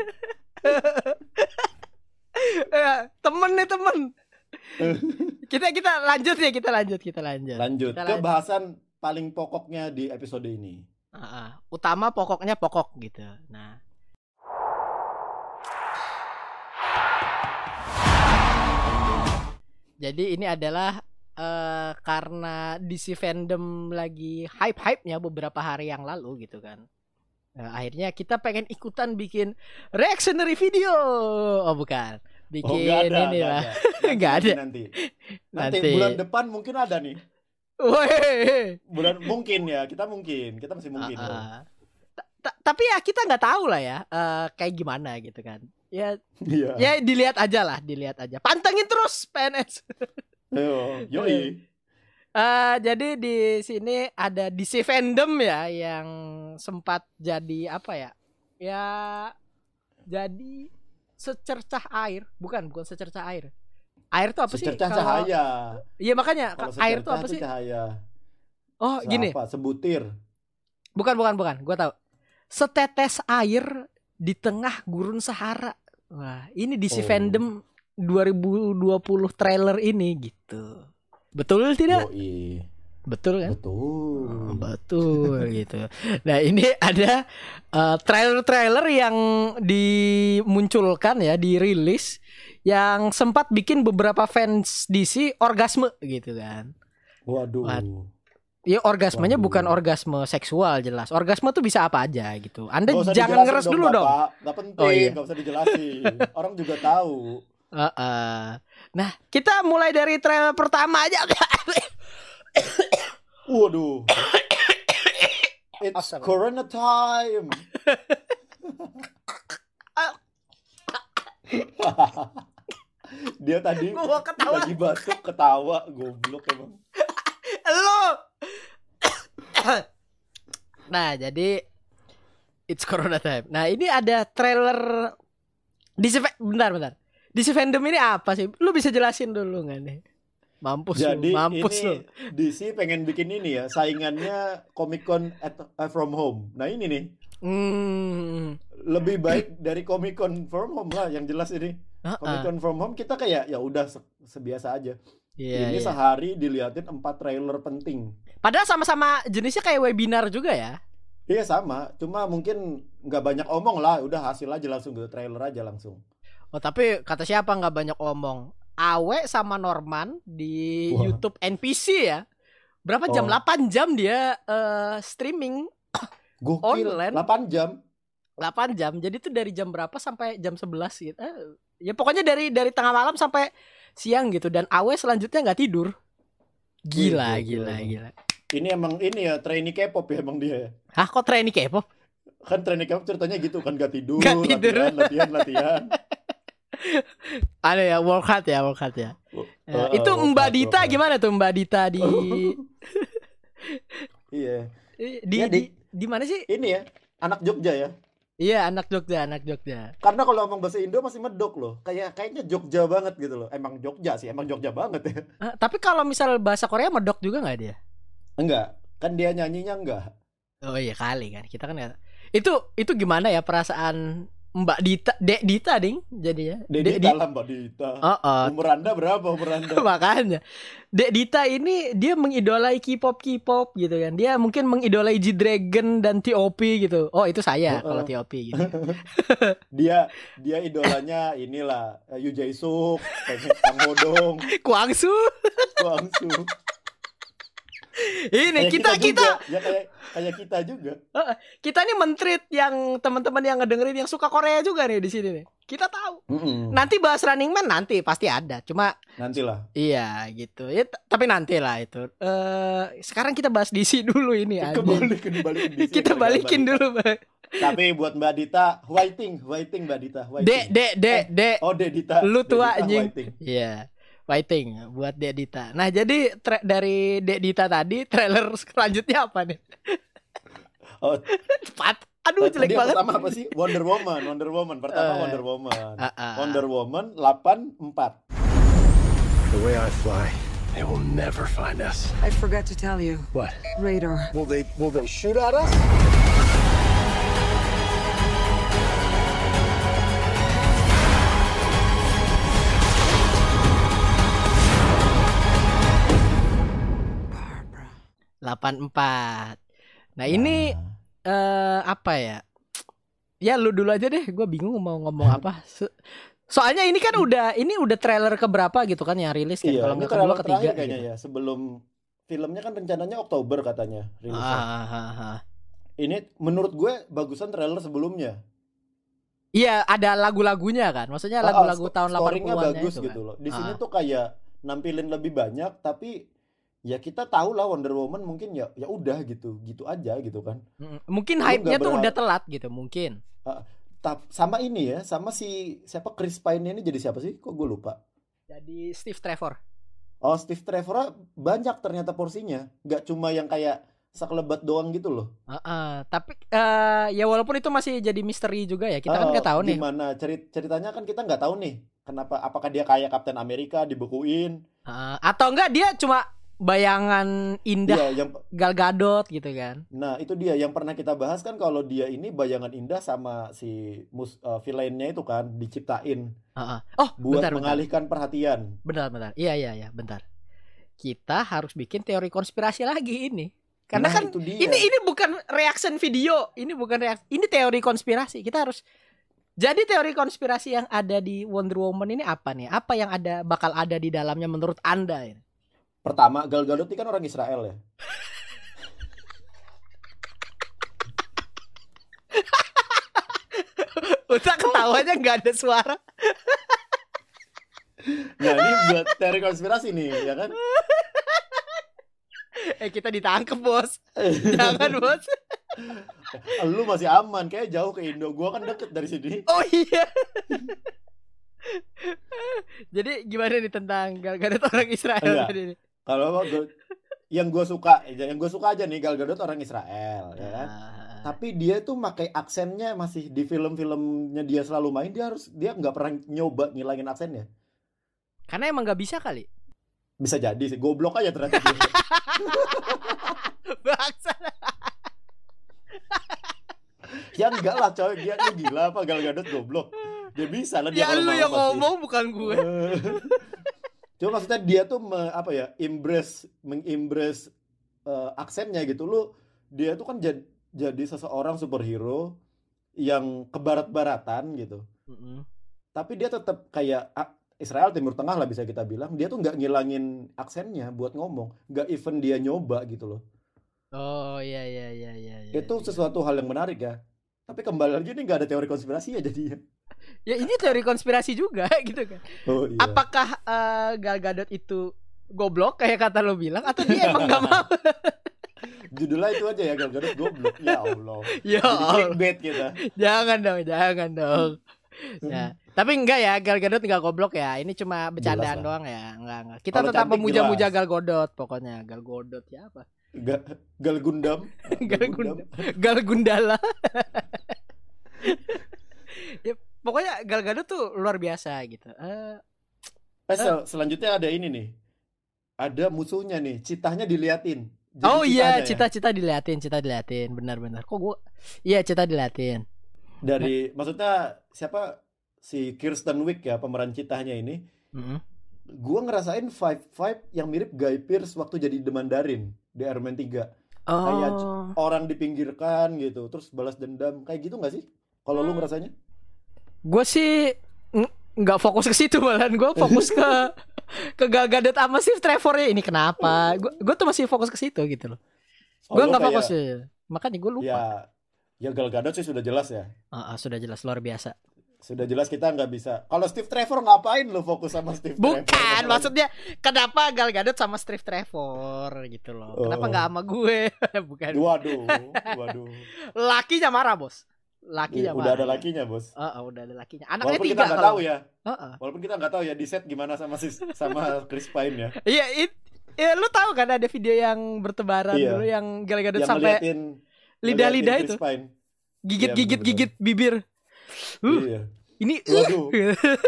eh, temen nih temen. Kita kita lanjut ya, kita lanjut, kita lanjut. Lanjut Kita ke lanjut. bahasan paling pokoknya di episode ini. Ah. utama pokoknya pokok gitu. Nah, jadi ini adalah eh, karena DC fandom lagi hype-hype-nya beberapa hari yang lalu gitu kan. Nah, akhirnya kita pengen ikutan bikin reactionary video. Oh bukan, bikin Oh, nggak ada, ini lah. ada. Nanti, Nggak ada. Nanti. nanti. Nanti. bulan depan mungkin ada nih. Woi. Bulan mungkin ya, kita mungkin, kita masih mungkin. Ta- ta- Tapi ya kita nggak tahu lah ya eh, kayak gimana gitu kan. Ya Iya. ya dilihat aja lah, dilihat aja. Pantengin terus PNS. Ayo, yoi. Eh, jadi di sini ada DC fandom ya yang sempat jadi apa ya? Ya jadi secercah air, bukan bukan secercah air. Air tuh apa sih? Secercah cahaya. Iya makanya Kalau air tuh apa sih? Cahaya. Oh gini, Apa? Sebutir. bukan bukan bukan, gua tahu. Setetes air di tengah gurun Sahara. Wah, ini DC Oh. fandom 2020 trailer ini gitu. Betul tidak? Yoi. Betul kan? Betul. Oh, betul gitu. Nah ini ada eh, trailer-trailer yang dimunculkan ya, dirilis yang sempat bikin beberapa fans DC orgasme gitu kan. Waduh. What? Ya orgasmenya Waduh. bukan orgasme seksual jelas. Orgasme tuh bisa apa aja gitu. Anda jangan ngeres dulu dong. Bapak. Nggak penting, Oh, iya. nggak usah dijelasin. Orang juga tahu. Heeh. Nah kita mulai dari trailer pertama aja. Waduh. It's Astaga. Corona time. Dia tadi Gua ketawa. lagi batuk ketawa goblok emang. Lo. nah, jadi it's corona time. Nah, ini ada trailer di bentar bentar. Di fandom ini apa sih? Lu bisa jelasin dulu nggak nih? Mampus Jadi lu, mampus ini lu. DC pengen bikin ini ya, saingannya Comic Con at, uh, from home. Nah ini nih, Hmm. lebih baik dari Comic Con from home lah yang jelas ini. Heeh. Comic Con from home kita kayak ya udah se- sebiasa aja. Iya, ini iya. sehari diliatin empat trailer penting. Padahal sama-sama jenisnya kayak webinar juga ya. Iya sama, cuma mungkin nggak banyak omong lah, udah hasil aja langsung ke trailer aja langsung. Oh, tapi kata siapa nggak banyak omong? Awe sama Norman di Wah. YouTube NPC ya. Berapa jam? Oh. 8 jam dia eh, streaming Gokil, Online. 8 jam. 8 jam. Jadi itu dari jam berapa sampai jam 11 gitu. Eh, ya pokoknya dari dari tengah malam sampai siang gitu dan Awe selanjutnya nggak tidur. Gila, gila, emang. gila. Ini emang ini ya trainee K-pop ya emang dia ya. Hah, kok trainee K-pop? Kan trainee K-pop ceritanya gitu kan gak tidur, Nggak tidur. latihan, latihan, latihan. Ada ya, work hard ya, work hard ya. Ya, Oh, itu oh, Mbak workout, Dita gimana tuh Mbak Dita di Iya, di, Ya, di, di- di mana sih? ini ya anak Jogja ya. Iya, anak Jogja, anak Jogja. Karena kalau ngomong bahasa Indo masih medok loh. Kayak kayaknya Jogja banget gitu loh. Emang Jogja sih, emang Jogja banget ya. Ah, tapi kalau misal bahasa Korea medok juga nggak dia? Enggak, kan dia nyanyinya enggak. Oh iya kali kan. Kita kan nggak- Itu itu gimana ya perasaan Mbak Dita, Dek Dita ding jadinya. Dek Dita lah Mbak Dita. Oh, oh. Umur Anda berapa umur Anda? Makanya Dek Dita ini dia mengidolai K-pop K-pop gitu kan. Dia mungkin mengidolai G Dragon dan T.O.P gitu. Oh, itu saya Oh, kalau oh. T.O.P gitu. Dia dia idolanya inilah Yu Jae Suk, Kang Hodong, Kuangsu. Kwangsu. Ini Kayak kita kita juga. ya kayak kayak kita juga. kita nih mentreat yang teman-teman yang ngedengerin yang suka Korea juga nih di sini nih. Kita tahu. Mm-mm. Nanti bahas Running Man nanti pasti ada. Cuma Nantilah. iya gitu. Ya tapi nanti lah itu. Eh sekarang kita bahas DC dulu ini di sini, Kita balik- balikin balik. dulu, Bang. Tapi buat Mbak Dita, waiting, waiting Mbak Dita, waiting. Dek, dek, dek, dek. Oh, Dek Dita. Lu tua, anjing. Iya. Fighting buat Dek Dita. Nah, jadi tra- dari Dek Dita tadi trailer selanjutnya apa nih? Oh, Cepat. Aduh, tadi jelek yang banget. pertama apa sih? Wonder Woman, Wonder Woman. Pertama Eh. Wonder Woman. Ah, ah. Wonder Woman 84. The way I fly They will never find us. I forgot to tell you. What? Radar. Will they will they shoot at us? 84. Nah, ini eh apa ya? Ya lu dulu aja deh, gue bingung mau ngomong apa. So- Soalnya ini kan udah ini udah trailer keberapa gitu kan yang rilis kan Iya, kalau nggak kedua trailer ketiga kayaknya gitu. ya. Sebelum filmnya kan rencananya Oktober katanya rilisnya. Ah, ah, ah, ah. Ini menurut gue bagusan trailer sebelumnya. Iya, ada lagu-lagunya kan. Maksudnya Ah, lagu-lagu tahun scoringnya 80-an bagus itu gitu kan. loh. Di sini Ah. tuh kayak nampilin lebih banyak tapi ya kita tahu lah Wonder Woman mungkin ya ya udah gitu gitu aja gitu kan. Mungkin hype-nya tuh udah telat gitu, mungkin. Tap- sama ini ya sama si siapa Chris Pine ini jadi siapa sih? Kok gue lupa? Jadi Steve Trevor. oh Steve Trevor banyak ternyata porsinya. Nggak cuma yang kayak sekelebat doang gitu loh. Heeh, tapi eh, ya walaupun itu masih jadi misteri juga ya. Kita kan Oh, nggak tahu nih. gimana? Cerit ceritanya kan kita nggak tahu nih kenapa apakah dia kayak Captain America dibukuin Heeh, atau enggak dia cuma bayangan indah Iya, yang Gal Gadot gitu kan. Nah, itu dia yang pernah kita bahas kan kalau dia ini bayangan indah sama si mus uh, villainnya itu kan diciptain Heeh. Oh, buat bentar, bentar. mengalihkan perhatian. Bentar, bentar. Iya, iya, iya, bentar. Kita harus bikin teori konspirasi lagi ini. Karena Nah, kan itu dia. ini ini bukan reaction video, ini bukan reaksi, ini teori konspirasi. Kita harus jadi teori konspirasi yang ada di Wonder Woman ini apa nih? Apa yang ada bakal ada di dalamnya menurut Anda ini? Pertama, Gal Gadot ini kan orang Israel ya. Udah ketawanya nggak ada suara. Nah, ini buat teori konspirasi nih, ya kan? Eh kita ditangkep bos. Jangan bos. Lu masih aman, kayak jauh ke Indo. Gua kan deket dari sini. Oh iya. Jadi gimana nih tentang Gal Gadot orang Israel Enggak. tadi nih? Kalau gua- yang gue suka, yang gue suka aja nih Gal Gadot orang Israel, ya kan? Ah. Tapi dia tuh pakai aksennya masih di film-filmnya dia selalu main dia harus dia nggak pernah nyoba ngilangin aksennya. Karena emang nggak bisa kali. Bisa jadi sih, goblok aja ternyata dia. Bangsa. ya enggak lah coy, dia gila apa Gal Gadot goblok. Dia bisa lah dia Ya lu mau yang ngomong bukan gue. Cuma maksudnya dia tuh me- apa ya, embrace mengembrace eh, aksennya gitu lu. Dia tuh kan jadi jadi seseorang superhero yang kebarat-baratan gitu. Mm-mm. Tapi dia tetap kayak ah, Israel Timur Tengah lah bisa kita bilang. Dia tuh nggak ngilangin aksennya buat ngomong, nggak even dia nyoba gitu loh. Oh iya iya iya iya. iya, Itu iya. sesuatu hal yang menarik ya. Tapi kembali lagi ini nggak ada teori konspirasi ya jadinya. Ya ini teori konspirasi juga gitu kan. Oh iya. Apakah eh, Gal Gadot itu goblok kayak kata lo bilang atau dia emang nggak mau? Judulnya itu aja ya Gal Gadot goblok. Ya Allah. ya Allah. kita. jangan dong, jangan dong. Ya. Tapi enggak ya, Gal Gadot enggak goblok ya. Ini cuma bercandaan doang ya. Enggak, enggak. Kita Kalau tetap memuja-muja. Gal Gadot pokoknya. Gal Gadot ya apa? Ga- Gal Gundam. Gal Gundam. Gal Gundala. ya, pokoknya Gal Gadot tuh luar biasa gitu. Eh, Eh, sel- selanjutnya ada ini nih. Ada musuhnya nih, citahnya diliatin. Jadi oh iya, citanya ya. cita-cita diliatin, cita diliatin, benar-benar. Kok gua Iya, cita diliatin. Dari maksudnya siapa si Kirsten Wick ya pemeran citahnya ini. Mm-mm. Gua ngerasain vibe-vibe yang mirip Guy Pearce waktu jadi The Mandarin di Iron Man 3. Kayak Oh. orang dipinggirkan gitu, terus balas dendam. Kayak gitu nggak sih? Kalau Hmm. lu ngerasanya? Gue sih ng- nggak fokus ke situ malahan gue fokus ke ke Gal Gadot sama Steve Trevor ya ini kenapa? Gue gue tuh masih fokus ke situ gitu loh. Oh, gue nggak fokus ya makanya gue lupa. Ya, ya Gal Gadot sih sudah jelas ya. Ah, ah, sudah jelas. Luar biasa. Sudah jelas kita nggak bisa. Kalau Steve Trevor ngapain lu fokus sama Steve Trevor? bukan maksudnya kenapa Gal Gadot sama Steve Trevor gitu loh? Kenapa Oh. nggak sama gue? Bukan. Waduh, waduh. lakinya marah bos lakinya Iya, udah ada lakinya, Bos. Ah, ah, udah ada lakinya anaknya Walaupun tiga kita nggak kalau tahu ya. Ah, ah. Walaupun kita nggak tahu ya di set gimana sama si sama Chris Pine ya. iya it, ya lu tahu kan ada video yang bertebaran Iya. dulu yang Yang sampai lidah-lidah itu Chris Pine. gigit Iya, gigit bener-bener. gigit bibir uh Iya. ini Waduh.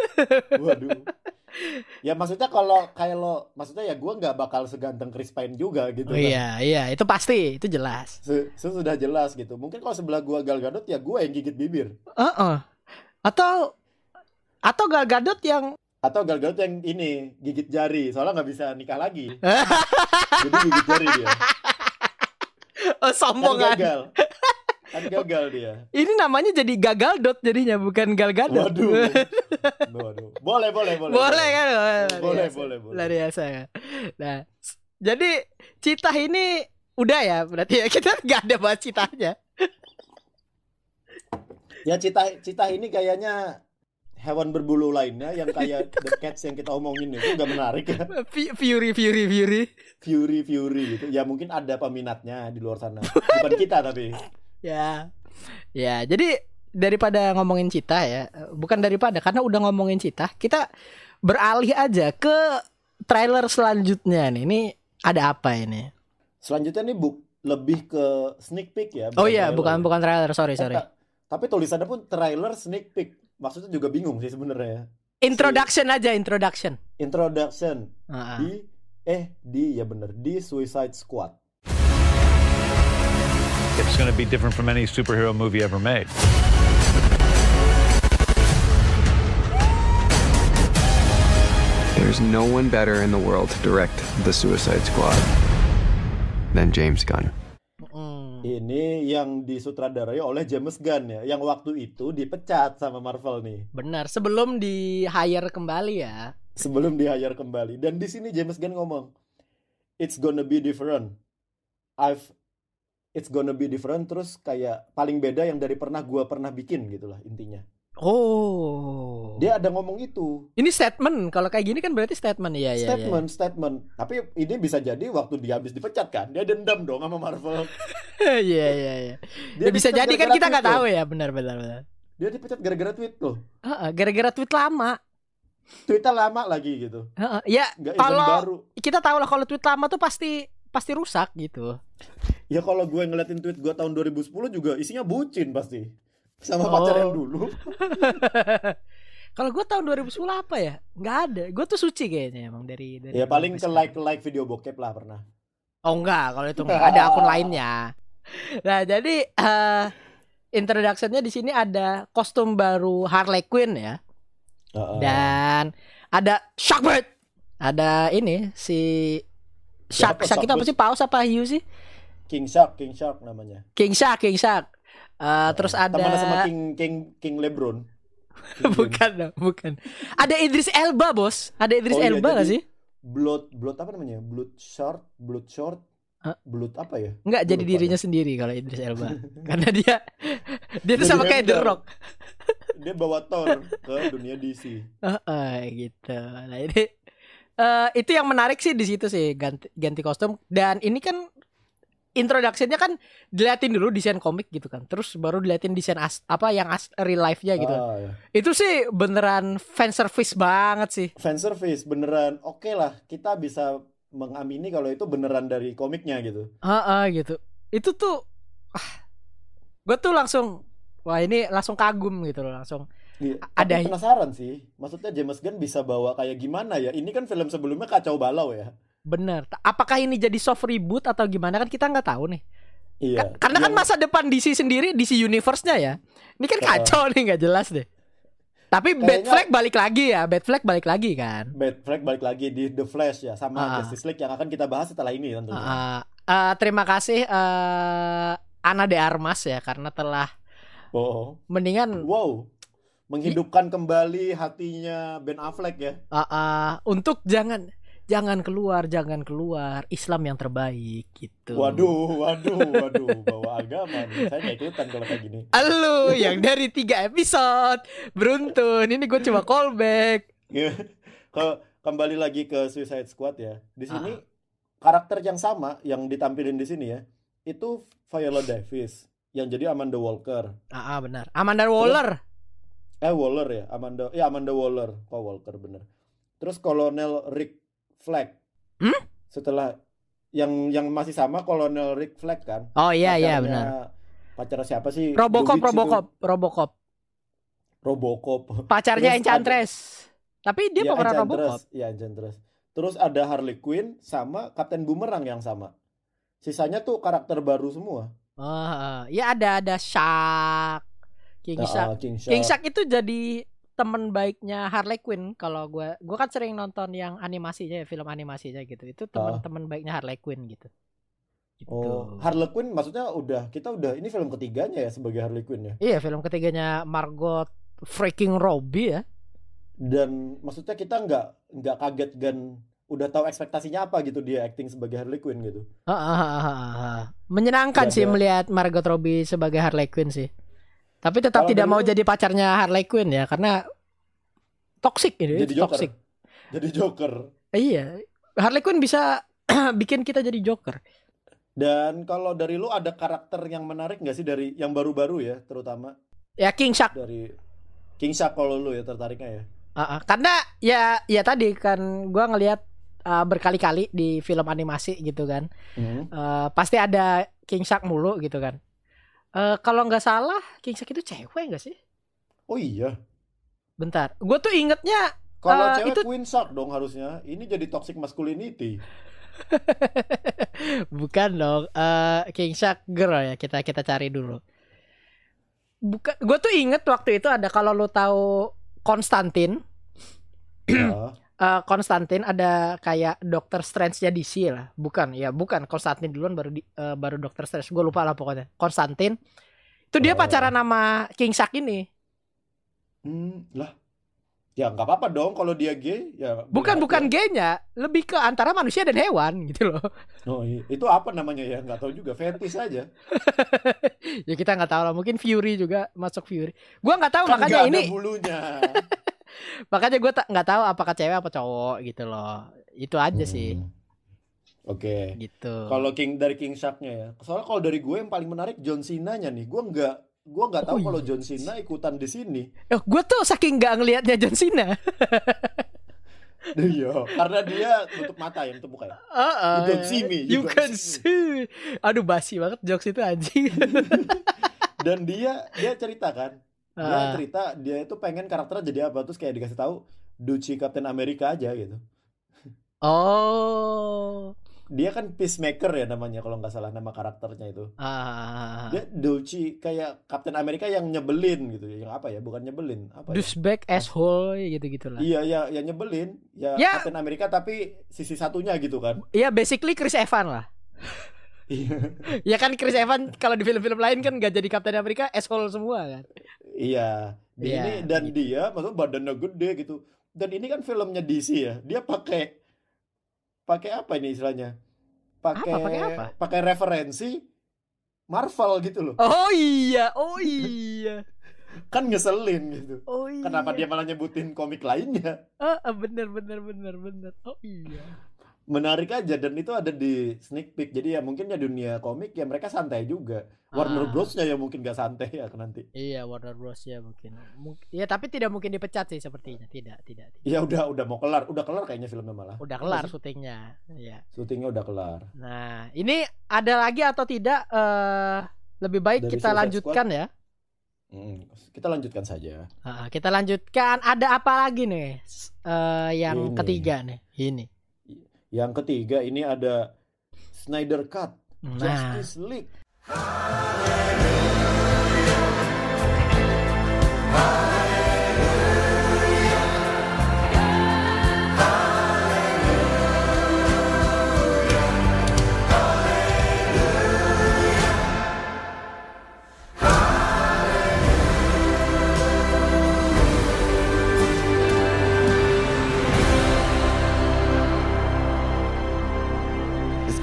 Waduh. Ya maksudnya kalau kayak lo, maksudnya ya gue nggak bakal seganteng Chris Pine juga gitu Oh, kan. iya, iya, itu pasti, itu jelas. Se- Sesudah jelas gitu. Mungkin kalau sebelah gue Gal Gadot ya gue yang gigit bibir. Heeh. Atau atau Gal Gadot yang Atau Gal Gadot yang ini gigit jari. Soalnya nggak bisa nikah lagi. Jadi gigit jari dia. oh, Kan sombong kan. gagal. Kan gagal dia. Ini namanya jadi gagal dot jadinya bukan Gal Gadot. Waduh. Waduh. Boleh, boleh, boleh. boleh kan? Boleh, boleh, boleh. Luar biasa. Nah, jadi citah ini udah ya berarti ya kita nggak ada bahas citahnya. Ya cita cita ini kayaknya hewan berbulu lainnya yang kayak the cats yang kita omongin itu gak menarik ya. Fu- Fury Fury Fury. Fury Fury gitu. Ya mungkin ada peminatnya di luar sana. Bukan kita tapi. Ya. Ya, jadi daripada ngomongin cita ya, bukan daripada karena udah ngomongin cita, kita beralih aja ke trailer selanjutnya nih. Ini ada apa ini? Selanjutnya nih bu lebih ke sneak peek ya. Oh iya, trailer. bukan bukan trailer, sorry Eh, sorry. ta- Tapi tulisannya pun trailer sneak peek. Maksudnya juga bingung sih sebenarnya. Introduction aja, introduction. Introduction Ah, ah. di eh di ya bener di Suicide Squad. It's going to be different from any superhero movie ever made. There's no one better in the world to direct The Suicide Squad than James Gunn. Ini yang disutradarai oleh James Gunn ya, yang waktu itu dipecat sama Marvel nih Benar, sebelum di hire kembali ya. sebelum di hire kembali. Dan di sini James Gunn ngomong, "It's gonna be different. I've it's gonna be different." Terus kayak paling beda yang dari pernah gua pernah bikin gitulah intinya. Oh. Dia ada ngomong itu. Ini statement. Kalau kayak gini kan berarti statement ya ya. statement, statement. Tapi ini bisa jadi waktu dia habis dipecat kan, dia dendam dong sama Marvel. Iya iya iya. Dia Ya, bisa jadi kan kita nggak tahu ya, benar benar benar. Dia dipecat gara-gara tweet loh. Heeh, gara-gara tweet lama. Tweetnya lama lagi gitu. Heeh, ya Nggak kalau baru. kita tahu lah kalau tweet lama tuh pasti pasti rusak gitu. Ya kalau gue ngeliatin tweet gue tahun 2010 juga isinya bucin pasti. Sama Oh. pacar yang dulu. Kalau gue tahun 2010 apa ya? Nggak ada. Gue tuh suci kayaknya emang dari dari Ya paling ke like like video bokep lah pernah. Oh enggak, kalau itu enggak ada akun lainnya. Nah, jadi eh introduction-nya di sini ada kostum baru Harley Quinn ya. Heeh. Dan ada Sharkbird. Ada ini si Shark, Shark itu apa sih? Paus apa hiu sih? King Shark, King Shark namanya. King Shark, King Shark. Eh, terus ada Temannya sama King King King LeBron. King bukan dong, bukan. Ada Idris Elba, Bos. Ada Idris Oh iya, Elba nggak jadi- sih? Blood Blood apa namanya? Blood Short, Blood Short. Hah? Blood apa ya? Enggak jadi dirinya deh. sendiri kalau Idris Elba. Karena dia dia tuh sama kayak The. Rock. Dia bawa Thor ke dunia DC. Heeh, gitu. Nah, ini eh itu yang menarik sih di situ sih ganti ganti kostum dan ini kan introduction-nya kan diliatin dulu desain komik gitu kan. Terus baru diliatin desain as, apa yang as, real life-nya gitu. Ah, ya. Itu sih beneran fan service banget sih. Fan service beneran oke lah. Kita bisa mengamini kalau itu beneran dari komiknya gitu. Heeh, gitu. Itu tuh ah, gue tuh langsung wah ini langsung kagum gitu loh, langsung Iya, Ada- penasaran sih. Maksudnya James Gunn bisa bawa kayak gimana ya? Ini kan film sebelumnya kacau balau ya. Bener. Apakah ini jadi soft reboot atau gimana kan kita nggak tahu nih. Iya. Ka- Karena kan Yang- masa depan DC sendiri DC Universe-nya ya. Ini kan kacau nih nggak jelas deh. Tapi Bad Flag balik lagi ya, Bad Flag balik lagi kan. Bad Flag balik lagi di The Flash ya sama Ah. Justice League yang akan kita bahas setelah ini tentunya. Uh, uh, terima kasih uh, Ana de Armas ya karena telah Oh. mendingan Wow. Menghidupkan kembali hatinya Ben Affleck ya. uh, uh, untuk jangan jangan keluar, jangan keluar Islam yang terbaik gitu. Waduh, waduh, waduh, bawa agama nih. Saya nggak ikutan kalau kayak gini. Halo, yang dari tiga episode beruntun. Ini gue cuma callback. Ke kembali lagi ke Suicide Squad ya. Di sini Ah. karakter yang sama yang ditampilin di sini ya. Itu Viola Davis yang jadi Amanda Walker. Ah, ah, benar. Amanda Waller. Eh Waller ya, Amanda ya Amanda Waller. Kok Walker bener. Terus Kolonel Rick Flag. Hmm? Setelah yang yang masih sama Kolonel Rick Flag kan. Oh iya iya benar. Pacar siapa sih? Robocop Witch itu. Robocop Robocop. Robocop. Pacarnya Terus Enchantress. Tapi dia Ya, pemeran. Robocop. Iya, Enchantress. Terus ada Harley Quinn sama Kapten Boomerang yang sama. Sisanya tuh karakter baru semua. Oh, ya ada ada Shark, King Ah, Shark. King Shark. King Shark itu jadi teman baiknya Harley Quinn kalau gua gua kan sering nonton yang animasinya ya, film animasinya gitu. Itu teman-teman baiknya Harley Quinn gitu. Gitu. Oh, Harley Quinn maksudnya udah kita udah ini film ketiganya ya sebagai Harley Quinn ya. Iya, film ketiganya Margot freaking Robbie ya. Dan maksudnya kita nggak nggak kaget dan udah tahu ekspektasinya apa gitu dia acting sebagai Harley Quinn gitu. Ah, ah, ah, ah, ah. Menyenangkan Iya, sih dia- melihat Margot Robbie sebagai Harley Quinn sih. Tapi tetap Kalau tidak dari mau jadi pacarnya Harley Quinn ya karena toxic ini, Jadi Joker. toxic. Jadi Joker. Iya, Harley Quinn bisa bikin kita jadi Joker. Dan kalau dari lu ada karakter yang menarik nggak sih dari yang baru-baru ya, terutama Ya King Shark dari King Shark kalau lu ya tertariknya ya. Ah, ah. karena ya ya tadi kan gua ngelihat ah, berkali-kali di film animasi gitu kan. Hmm. Eh, pasti ada King Shark mulu gitu kan. Eh, kalau nggak salah King Shark itu cewek nggak sih? Oh iya. Bentar, gue tuh ingetnya Kalau Eh, cewek itu- Queen Shark dong harusnya. Ini jadi toxic masculinity. bukan dong. Eh, King Shark girl ya kita kita cari dulu. Bukan, gue tuh inget waktu itu ada kalau lo tahu Konstantin. Ya. Eh, Konstantin ada kayak Doctor Strange-nya DC lah. Bukan, ya bukan Konstantin duluan baru di- eh, baru Doctor Strange. Gue lupa lah pokoknya. Konstantin. Itu dia Oh. pacaran sama King Shark ini. Hmm, lah. Ya nggak apa-apa dong kalau dia gay ya. Bukan bukan gaynya, lebih ke antara manusia dan hewan gitu loh. Oh, iya. itu apa namanya ya? Nggak tahu juga. Fetish aja. ya kita nggak tahu lah. Mungkin Fury juga masuk Fury. Gua nggak tahu Kan makanya nggak ada ini bulunya. makanya gue tak nggak tahu apakah cewek apa cowok gitu loh. Itu aja sih Hmm. Oke. gitu. Kalau King dari King Shark-nya ya. Soalnya kalau dari gue yang paling menarik John Cena-nya nih. Gue nggak gue nggak tahu Oh, kalau. John Cena ikutan di sini. Oh, gue tuh saking nggak ngelihatnya John Cena. Iya, karena dia tutup mata ya, tutup muka ya. Heeh. You don't see me, you You can see see. Aduh basi banget jokes itu anjing. Dan dia dia cerita kan. Dia Ah. cerita dia itu pengen karakternya jadi apa terus kayak dikasih tahu Duci Captain America aja gitu. Oh. Dia kan peacemaker ya namanya kalau nggak salah nama karakternya itu. Ah. Dia Dulci kayak Captain America yang nyebelin gitu ya. Yang apa ya? Bukan nyebelin, apa ya? Douchebag asshole gitu-gitu lah. Iya, ya, ya nyebelin. Ya, Ya. Captain America tapi sisi satunya gitu kan. Iya basically Chris Evans lah. Iya. Ya kan Chris Evans kalau di film-film lain kan gak jadi Captain America asshole semua kan. Iya. Di Iya, ini dan gitu. dia maksudnya badannya gede gitu. Dan ini kan filmnya DC ya. Dia pakai pakai apa ini istilahnya? Pakai Apa? Pakai apa? pakai referensi Marvel gitu loh. Oh iya, oh iya. Kan ngeselin gitu. Oh iya. Kenapa dia malah nyebutin komik lainnya? Ah, bener bener bener bener. Oh iya. Menarik aja dan itu ada di sneak peek. Jadi ya mungkin ya dunia komik ya mereka santai juga. Warner Ah. Bros-nya ya mungkin gak santai ya nanti. Iya Warner Bros ya mungkin. Mung- Ya tapi tidak mungkin dipecat sih sepertinya. Tidak, tidak. tidak. Ya udah udah mau kelar, udah kelar kayaknya filmnya malah. Udah kelar syutingnya. Iya. Syutingnya udah kelar. Nah, ini ada lagi atau tidak eh lebih baik Dari kita lanjutkan ya. Hmm, kita lanjutkan saja. Kita lanjutkan. Ada apa lagi nih? Eh, yang Ini. ketiga nih. Ini. Yang ketiga ini ada Snyder Cut Nah, Justice League. This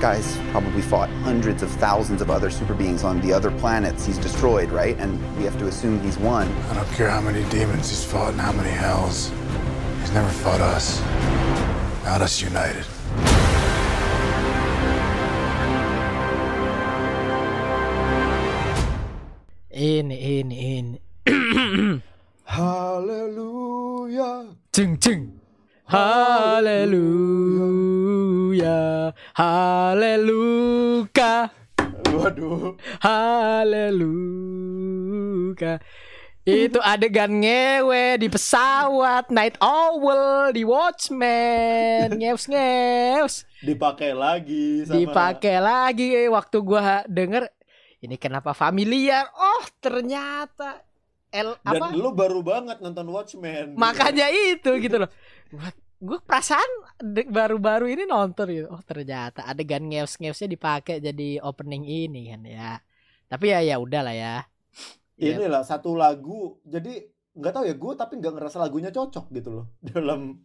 guy's probably fought hundreds of thousands of other super beings on the other planets he's destroyed, right? And we have to assume he's won. I don't care how many demons he's fought and how many hells. He's never fought us. Not us united. In, in, in. Haleluya. Ceng ceng. Haleluya. Haleluya. Waduh. Haleluya. Itu adegan ngewe di pesawat, Night Owl, di Watchmen, ngeus ngeus. Dipakai lagi sama Dipakai lagi waktu gua denger ini kenapa familiar? Oh, ternyata L Dan apa? lu baru banget nonton Watchmen. Makanya itu gitu loh. Gua, gua perasaan baru-baru ini nonton gitu. Oh, ternyata adegan ngeus-ngeusnya dipakai jadi opening ini kan ya. Tapi ya ya udahlah ya. Ya, Inilah satu lagu. Jadi nggak tahu ya gue tapi nggak ngerasa lagunya cocok gitu loh dalam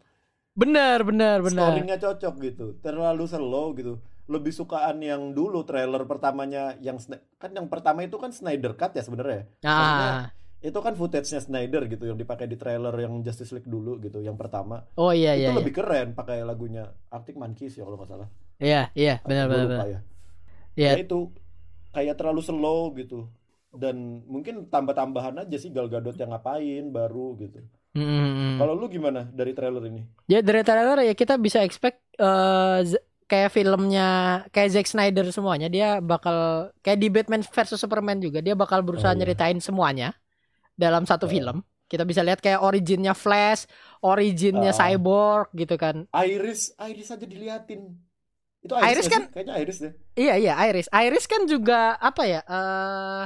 bener bener bener. scoringnya cocok gitu terlalu slow gitu lebih sukaan yang dulu trailer pertamanya yang kan yang pertama itu kan Snyder Cut ya sebenarnya Maksudnya, Ah. Itu kan footage-nya Snyder gitu yang dipakai di trailer yang Justice League dulu gitu yang pertama Oh iya itu iya. lebih keren pakai lagunya Arctic Monkeys ya kalau nggak salah Iya iya benar benar. ya Iya. Ya itu kayak terlalu slow gitu dan mungkin tambah-tambahan aja sih Gal Gadot yang ngapain baru gitu Mm-mm. kalau lu gimana dari trailer ini Ya dari trailer ya kita bisa expect Z- kayak filmnya kayak Zack Snyder semuanya dia bakal kayak di Batman versus Superman juga dia bakal berusaha Oh, iya. nyeritain semuanya dalam satu Oh. film. Kita bisa lihat kayak originnya Flash, originnya Oh. Cyborg gitu kan. Iris Iris aja diliatin itu Iris nggak kan- kayaknya Iris deh Iya iya Iris. Iris kan juga apa ya? eh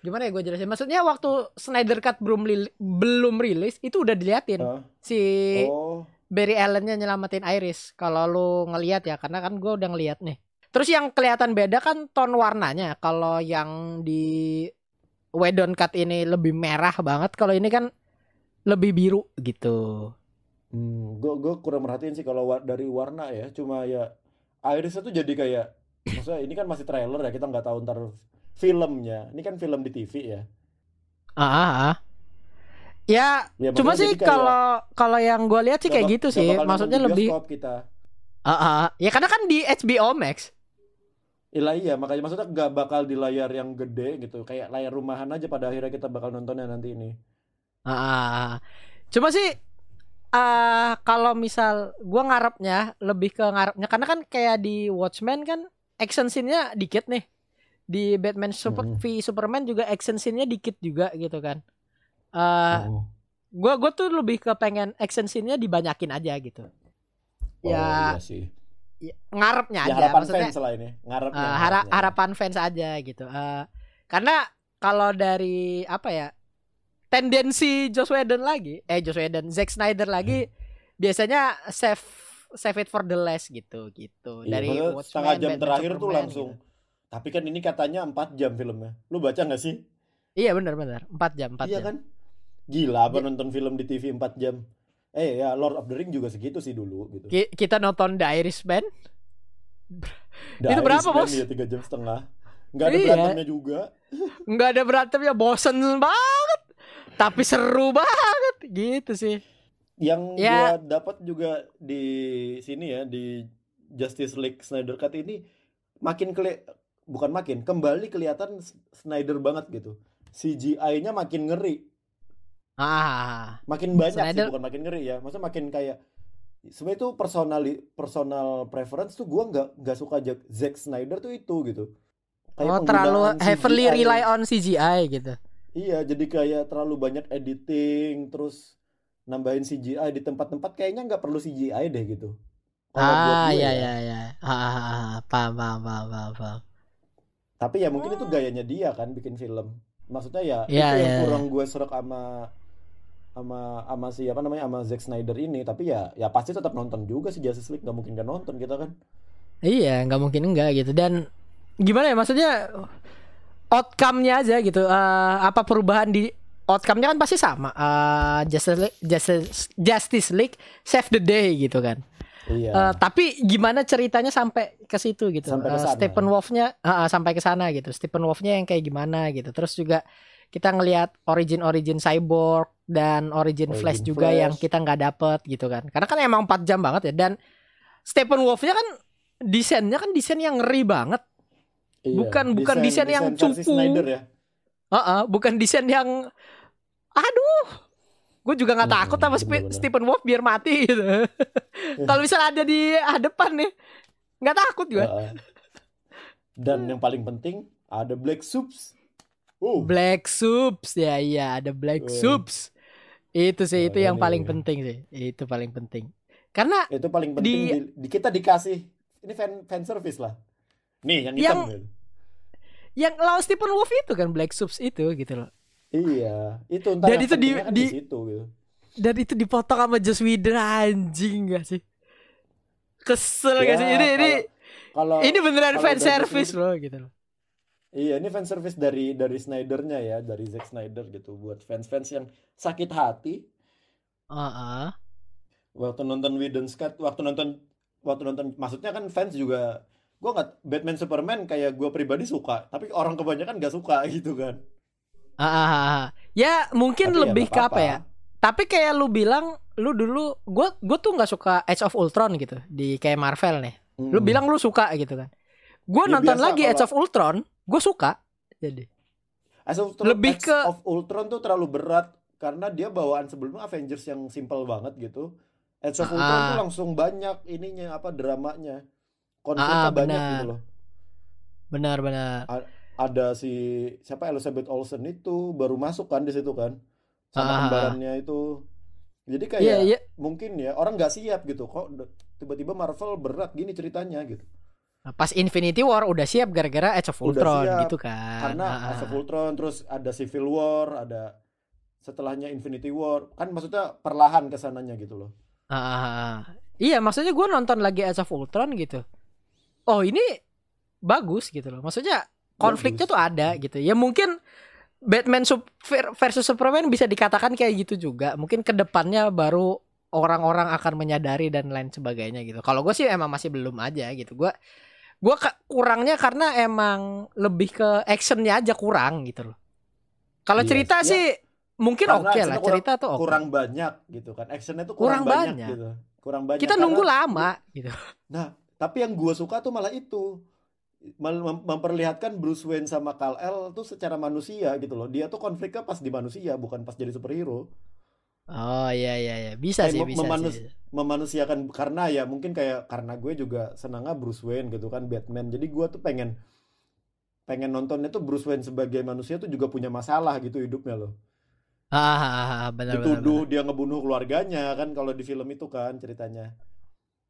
gimana ya gue jelasin? Maksudnya waktu Snyder Cut belum li- belum rilis itu udah diliatin Hah? si oh Barry Allen-nya nyelamatin Iris. Kalau lu ngelihat ya, karena kan gue udah ngelihat nih. Terus yang kelihatan beda kan ton warnanya. Kalau yang di Wedon Cut ini lebih merah banget. Kalau ini kan lebih biru gitu. hmm, gue gue kurang merhatiin sih kalau dari warna ya cuma ya Iris itu jadi kayak maksudnya ini kan masih trailer ya kita nggak tahu ntar filmnya ini kan film di TV ya Ah, ah, ah. Ya, Ya, cuma sih kalau kalau yang gue lihat sih kayak gitu sih. Maksudnya lebih, kita ah, ah. ya karena kan di HBO Max. Iya iya makanya maksudnya nggak bakal di layar yang gede gitu kayak layar rumahan aja pada akhirnya kita bakal nontonnya nanti ini Ah. Cuma sih ah kalau misal gua ngarepnya lebih ke ngarepnya karena kan kayak di Watchmen kan action scene-nya dikit nih. Di Batman Super Mm-mm. v Superman juga action scene-nya dikit juga gitu kan. Eh Oh. gua gua tuh lebih ke pengen action scene-nya dibanyakin aja gitu. Oh, Ya, iya sih. Ya, ngarepnya Ya aja harapan maksudnya. fans lah ini, ngarepnya. Eh, hara- ngarepnya. harapan fans aja gitu. Eh, karena kalau dari apa ya tendensi Joss Whedon lagi, eh Joss Whedon, Zack Snyder lagi Hmm. biasanya save save it for the last gitu gitu. Iya, dari setengah jam Batman, terakhir tuh Superman langsung. gitu. Tapi kan ini katanya 4 jam filmnya. Lu baca nggak sih? Iya benar-benar 4 jam 4 iya jam. kan? Gila apa Ya. nonton film di TV 4 jam. Eh ya Lord of the Ring juga segitu sih dulu gitu. Ki- Kita nonton The Irishman. The itu berapa, Bos? Ya 3 jam setengah. Nggak ada Iya. berantemnya juga. nggak ada berantemnya bosen banget. Tapi seru banget gitu sih. Yang Ya. gua dapat juga di sini ya di Justice League Snyder Cut ini makin keli bukan makin kembali kelihatan Snyder banget gitu. CGI-nya makin ngeri, Ah, makin banyak Snyder- sih bukan makin ngeri ya. Maksudnya makin kayak sebenarnya itu personal personal preference tuh gua nggak nggak suka Jack- Zack Snyder tuh itu gitu. Kayak oh terlalu penggunaan heavily CGI. rely on CGI gitu. Iya, jadi kayak terlalu banyak editing, terus nambahin CGI di tempat-tempat kayaknya nggak perlu CGI deh gitu. Buat Ah, iya ya. iya iya. Ah, ah, ah, ah. paham paham paham paham. paham. Tapi ya mungkin itu gayanya dia kan bikin film. Maksudnya ya Iya, itu yang iya, kurang gue serak sama sama sama si apa namanya sama Zack Snyder ini. Tapi ya ya pasti tetap nonton juga sih Justice League nggak mungkin gak nonton kita kan. Iya, nggak mungkin enggak gitu. Dan gimana ya maksudnya outcome-nya aja gitu. Eh, apa perubahan di outcome-nya kan pasti sama. Eh, Justice League, Justice, Justice League save the day gitu kan. Iya. Eh, tapi gimana ceritanya sampai ke situ gitu. Sampai sana. Stephen Wolf-nya eh, eh, sampai ke sana gitu. Stephen Wolf-nya yang kayak gimana gitu. Terus juga kita ngelihat origin-origin Cyborg dan origin, Origin Flash juga Flash. yang kita nggak dapet gitu kan. Karena kan emang 4 jam banget ya dan Stephen Wolf-nya kan desainnya kan desain yang ngeri banget. Iya. bukan- bukan desain yang versi cupu. Ya. Heeh, bukan desain yang aduh. Gue juga nggak Hmm, takut sama Spe- bener-bener. Stephen Wolf biar mati gitu. Kalau misalnya ada di hadapan nih nggak takut gue. Heeh. Dan yang paling penting ada Black Soups. Uh, Black Soups ya iya ada Black. Soups. Itu sih itu Nah, yang ini. paling penting sih. Itu paling penting. Karena itu paling penting Di- di, di- kita dikasih ini fan fan service lah. Nih yang hitam. Yang- gitu. yang lawan Stephen Wolf itu kan Black Soups itu gitu loh. Iya, itu entar Dan itu di- kan di- situ gitu. Dan itu dipotong sama Joss Whedon anjing gak sih? Kesel gak Ya, sih? Ini ini Kalau ini beneran kalau fan service loh gitu loh. Iya, ini fan service dari dari Snydernya ya, dari Zack Snyder gitu buat fans-fans yang sakit hati Heeh. waktu nonton Whedon's Cut, waktu nonton waktu nonton maksudnya kan fans juga gua nggak Batman Superman kayak gua pribadi suka, tapi orang kebanyakan nggak suka gitu kan. Ah, ah, ah. Ya mungkin Tapi ya lebih nggak ke apa apa-apa. ya? Tapi kayak lu bilang lu dulu gua gua tuh nggak suka Age of Ultron gitu di kayak Marvel nih. Lu Hmm. bilang lu suka gitu kan. Gua Ya, nonton lagi kalau- Age of Ultron, gua suka. Jadi Age of lebih ke- of Ultron tuh terlalu berat karena dia bawaan sebelumnya Avengers yang simple banget gitu. Age of Ah, Ultron tuh ah. langsung banyak ininya apa dramanya. Konfliknya Ah, banyak benar. gitu loh. benar-benar. Ada si siapa Elizabeth Olsen itu baru masuk kan di situ kan. Ah, ah, Sama ah. kembarannya itu. Jadi kayak Iya, iya. mungkin ya orang nggak siap gitu kok tiba-tiba Marvel berat gini ceritanya gitu. Pas Infinity War udah siap gara-gara Age of Udah Ultron siap. gitu kan. Karena Ah, Age of. Ultron terus ada Civil War, ada setelahnya Infinity War. Kan maksudnya perlahan ke sananya gitu loh. Ah. Iya, maksudnya gua nonton lagi Age of Ultron gitu. Oh ini bagus gitu loh. Maksudnya konfliknya Bagus. tuh ada gitu. Ya mungkin Batman sup- ver- versus Superman bisa dikatakan kayak gitu juga. Mungkin ke depannya baru orang-orang akan menyadari dan lain sebagainya gitu. Kalau gue sih emang masih belum aja gitu. Gue gue kurangnya karena emang lebih ke actionnya aja kurang gitu loh. Kalau Iya, cerita ya. sih mungkin oke lah actionnya kurang- cerita tuh oke. Kurang banyak gitu kan. Actionnya tuh Kurang kurang, banyak, banyak. gitu. Kurang banyak. Kita karena- nunggu lama gitu. Nah, tapi yang gua suka tuh malah itu. Mem- mem- memperlihatkan Bruce Wayne sama Kal-El tuh secara manusia gitu loh. Dia tuh konfliknya pas di manusia, bukan pas jadi superhero. Oh iya iya iya bisa Kayak sih bisa memanus- sih. Memanusiakan karena ya mungkin kayak karena gue juga senangnya Bruce Wayne gitu kan Batman. Jadi gua tuh pengen pengen nontonnya tuh Bruce Wayne sebagai manusia tuh juga punya masalah gitu hidupnya loh. Ah, ah, ah, ah, benar benar. Dituduh dia ngebunuh keluarganya kan kalau di film itu kan ceritanya.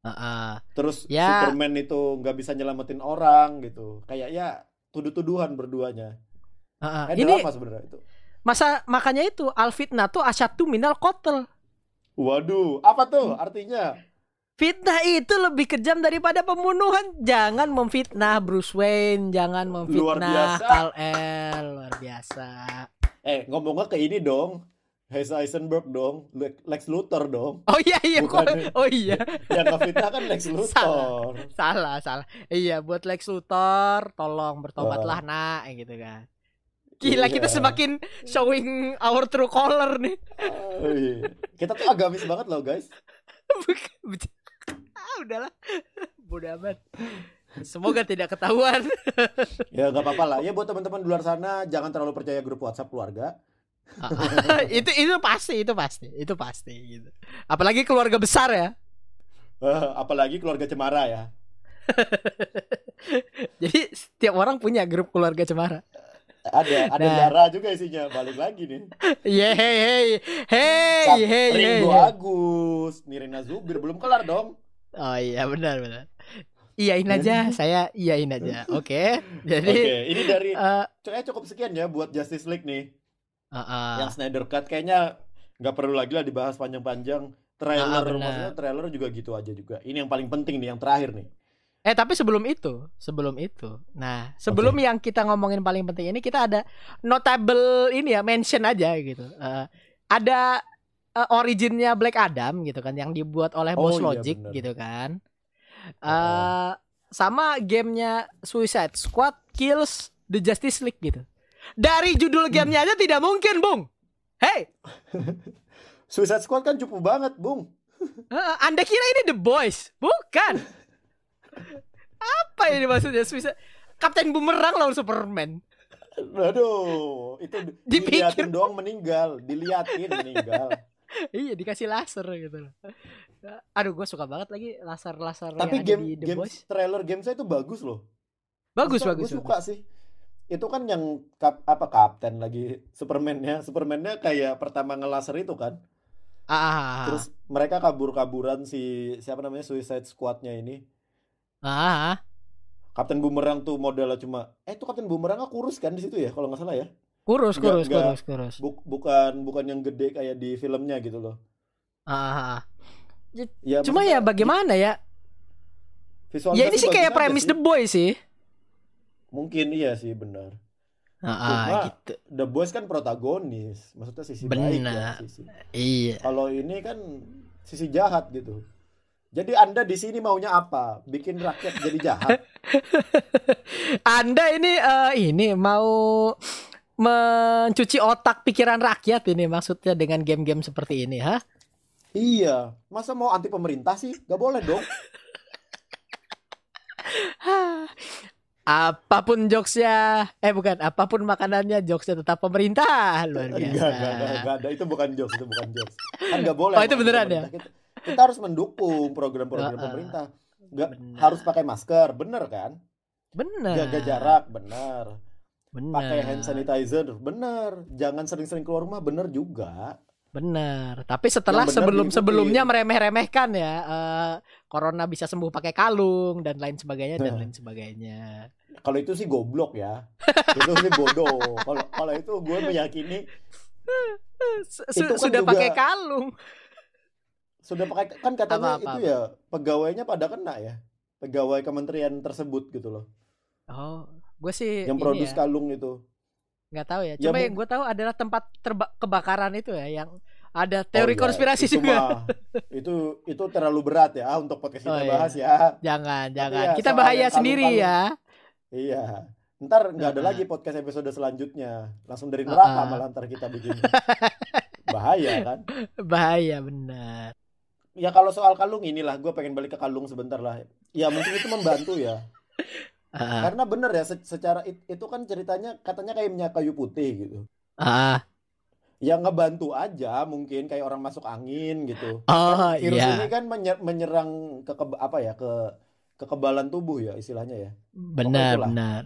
Ah, ah. Terus Ya. Superman itu nggak bisa nyelamatin orang gitu. Kayak ya tuduh-tuduhan berduanya. Ah, ah. Eh, Ini drama sebenarnya itu. Masa makanya itu alfitnah tuh asyatu minal kotel. Waduh, apa tuh artinya? Fitnah itu lebih kejam daripada pembunuhan. Jangan memfitnah Bruce Wayne, jangan Luar memfitnah biasa. Kal-El. Luar biasa. Eh, ngomongnya ke ini dong. Hesse Eisenberg dong, Le- Lex Luthor dong. Oh iya iya Bukan. gua- Oh iya. Yang ngefitnah kan Lex Luthor. Salah, salah. Iya, buat Lex Luthor, tolong bertobatlah nak gitu kan. Gila, kita Iya. semakin showing our true color nih. Oh, iya. Kita tuh agamis banget loh, guys. Ah, udahlah. Bodoh amat. Semoga tidak ketahuan. Ya nggak apa-apa lah. Ya buat teman-teman di luar sana jangan terlalu percaya grup WhatsApp keluarga. itu itu pasti, itu pasti, itu pasti gitu. Apalagi keluarga besar ya. Eh, apalagi keluarga Cemara ya. Jadi setiap orang punya grup keluarga cemara. Ada, ada Nah. Yara juga isinya. Balik lagi nih. Yeay, hey, hey, hey, hey, Ringo hey. Agus, Nirina Zubir belum kelar dong. Oh iya benar benar. Iyain aja, saya iyain aja. Oke. Oke, Jadi ini dari eh, kayaknya cukup sekian ya buat Justice League nih. ah, ah. Yang Snyder Cut kayaknya nggak perlu lagi lah dibahas panjang-panjang. Trailer, benar. maksudnya trailer juga gitu aja juga. Ini yang paling penting nih, yang terakhir nih. Eh tapi sebelum itu, sebelum itu. Nah, sebelum yang kita ngomongin paling penting ini kita ada notable ini ya, mention aja gitu. Eh, ada eh, originnya Black Adam gitu kan yang dibuat oleh Oh, Boss iya, Logic benar. gitu kan. Eh Oh. sama gamenya Suicide Squad Kills the Justice League gitu. Dari judul Hmm. gamenya aja tidak mungkin, Bung. Hey, Suicide Squad kan cukup banget, Bung. eh, Anda kira ini The Boys? Bukan. Apa ini maksudnya Suicide Kapten Bumerang lawan Superman. Aduh, itu Dipikir. diliatin doang meninggal, diliatin meninggal. iya dikasih laser gitu loh. Aduh gue suka banget lagi laser-laser Tapi yang game di The game Boys. trailer game saya itu bagus loh. Bagus Maksudnya bagus. Gue suka bagus. sih. itu kan yang kap, apa kapten lagi Superman-nya. Superman-nya kayak pertama ngelaser itu kan. Ah, ah, ah. Terus mereka kabur-kaburan si siapa namanya Suicide Squad-nya ini. Ah, ah. Kapten Boomerang tuh modelnya cuma eh itu Kapten Boomerangnya kurus kan di situ ya kalau nggak salah ya. kurus kurus nggak- kurus kurus. Buk- bukan bukan yang gede kayak di filmnya gitu loh. Ah, ah, ah. Ya, Cuma maksudnya ya bagaimana ya? visualisasi Ya ini sih kayak premis. The Boy sih. Mungkin iya sih benar. Ah, ah, Cuma gitu. The Boys kan protagonis, maksudnya sisi baik ya, Benar. sisi. Iya. Kalau ini kan sisi jahat gitu. Jadi Anda di sini maunya apa? Bikin rakyat jadi jahat? Anda ini eh, ini mau mencuci otak pikiran rakyat ini maksudnya dengan game-game seperti ini, ha? iya. Masa mau anti pemerintah sih? Gak boleh dong. Apa pun jokesnya, eh bukan, apa pun makanannya jokesnya tetap pemerintah luar biasa. Enggak, enggak, enggak, enggak ada. Itu bukan jokes, itu bukan jokes. Kan gak boleh. Oh, itu beneran ya? Kita, kita harus mendukung program-program pemerintah. Nggak Benar. harus pakai masker, bener kan? Benar. Jaga jarak, bener. Benar. Pakai hand sanitizer, bener. Jangan sering-sering keluar rumah, bener juga. Benar. Tapi setelah sebelum sebelumnya diikutin. meremeh-remehkan ya, eh, corona bisa sembuh pakai kalung dan lain sebagainya dan Nah. lain sebagainya. Kalau itu sih goblok ya. itu sih bodoh. Kalau kalau itu gue meyakini Su- Itu kan sudah juga- pakai kalung. Sudah pakai kan katanya Apa-apa. itu ya pegawainya pada kena ya. Pegawai kementerian tersebut gitu loh. Oh, gue sih Yang ini produce ya, kalung itu. nggak tahu ya. Ya, Cuma mung- yang gue tahu adalah tempat terba- kebakaran itu ya, yang ada teori Oh, iya. konspirasi Itu juga. mah- itu itu terlalu berat ya untuk podcast kita Oh, iya. bahas ya. Jangan, Tapi jangan. ya, Kita bahaya sendiri kalung-kalung- ya. Iya. Ntar nggak ada lagi podcast episode selanjutnya. Langsung dari neraka Heeh. malah ntar kita bikin. Bahaya kan? Bahaya benar. Ya kalau soal kalung inilah gue pengen balik ke kalung sebentar lah. Ya mungkin itu membantu ya. Ah, Karena bener ya se- secara it- itu kan ceritanya katanya kayak minyak kayu putih gitu. ah, Ya ngebantu aja mungkin kayak orang masuk angin gitu. oh virus iya, ini kan menye- menyerang ke apa ya ke kekebalan tubuh ya istilahnya ya. benar, benar.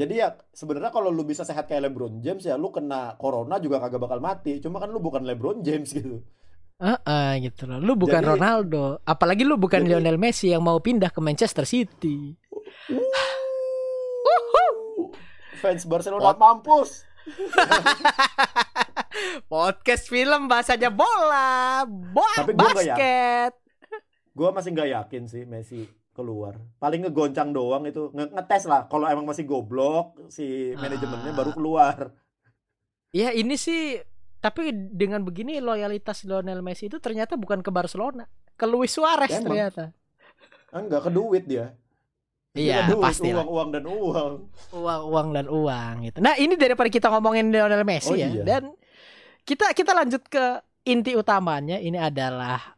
Jadi ya sebenarnya kalau lu bisa sehat kayak LeBron James ya lu kena corona juga kagak bakal mati. Cuma kan lu bukan LeBron James gitu. Ah, ah, gitu loh. Lu bukan Jadi- Ronaldo, apalagi lu bukan Jadi- Lionel Messi yang mau pindah ke Manchester City. Fans Barcelona mampus. Podcast film bahasanya bola, bola Tapi gua nggak basket. Gua masih nggak yakin sih Messi keluar. Paling ngegoncang doang itu nge- ngetes lah. Kalau emang masih goblok si manajemennya Ah. baru keluar. Ya ini sih tapi dengan begini loyalitas Lionel Messi itu ternyata bukan ke Barcelona, ke Luis Suarez Emang. ternyata. Enggak ke duit dia. Iya, Dia pasti uang, uang dan uang. Uang, uang dan uang gitu. Nah, ini daripada kita ngomongin Lionel Messi Oh, ya. iya. Dan kita kita lanjut ke inti utamanya. Ini adalah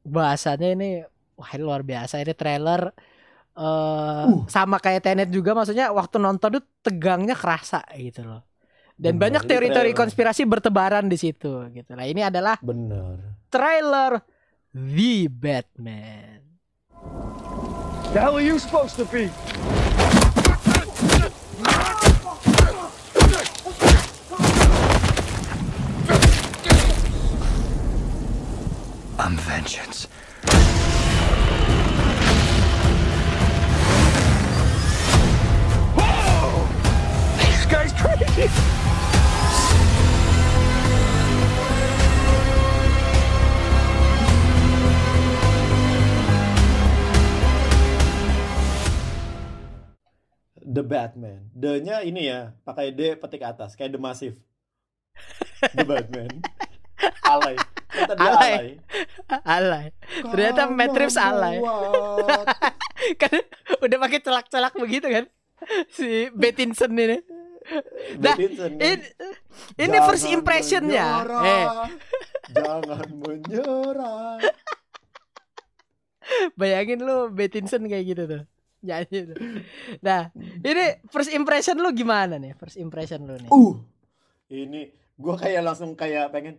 bahasanya ini wah ini luar biasa ini trailer eh Uh. sama kayak Tenet juga maksudnya waktu nonton tuh tegangnya kerasa gitu loh. Dan Bener, banyak teori-teori konspirasi bertebaran di situ gitu. Nah, ini adalah Bener. trailer The Batman. The hell are you supposed to be? I'm vengeance. Guy's crazy. The Batman. The-nya ini ya, pakai D petik atas kayak The Massive. The Batman. alay. Ternyata dia Alay. alay. Alay. Ternyata Reeves alay. kan udah pakai celak-celak begitu kan si Bettinson ini. Nah, kan? ini, Jangan first impressionnya. Eh, Jangan menyerah. bayangin lu Bettinson kayak gitu tuh. Nyanyi tuh. Nah, ini first impression lu gimana nih? First impression lu nih. Uh. Ini gua kayak langsung kayak pengen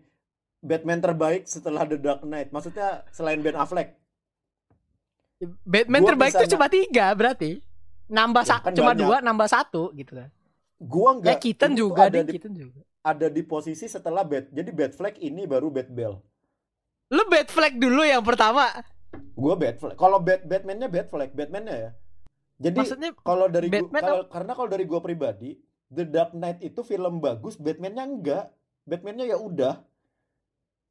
Batman terbaik setelah The Dark Knight. Maksudnya selain Ben Affleck. Batman gua terbaik tuh cuma tiga berarti. Nambah Ya, kan cuma banyak. dua, nambah satu gitu kan. Gua Ya nggak ini tuh juga ada deh, di, juga. ada di posisi setelah Bat jadi Batfleck ini baru Batbell Lu Batfleck dulu yang pertama. gua Batfleck kalau Bat Batman-nya Batfleck Batman-nya ya jadi Maksudnya kalau dari gua, Batman kalau karena kalau dari gua pribadi The Dark Knight itu film bagus Batman-nya enggak Batman-nya ya udah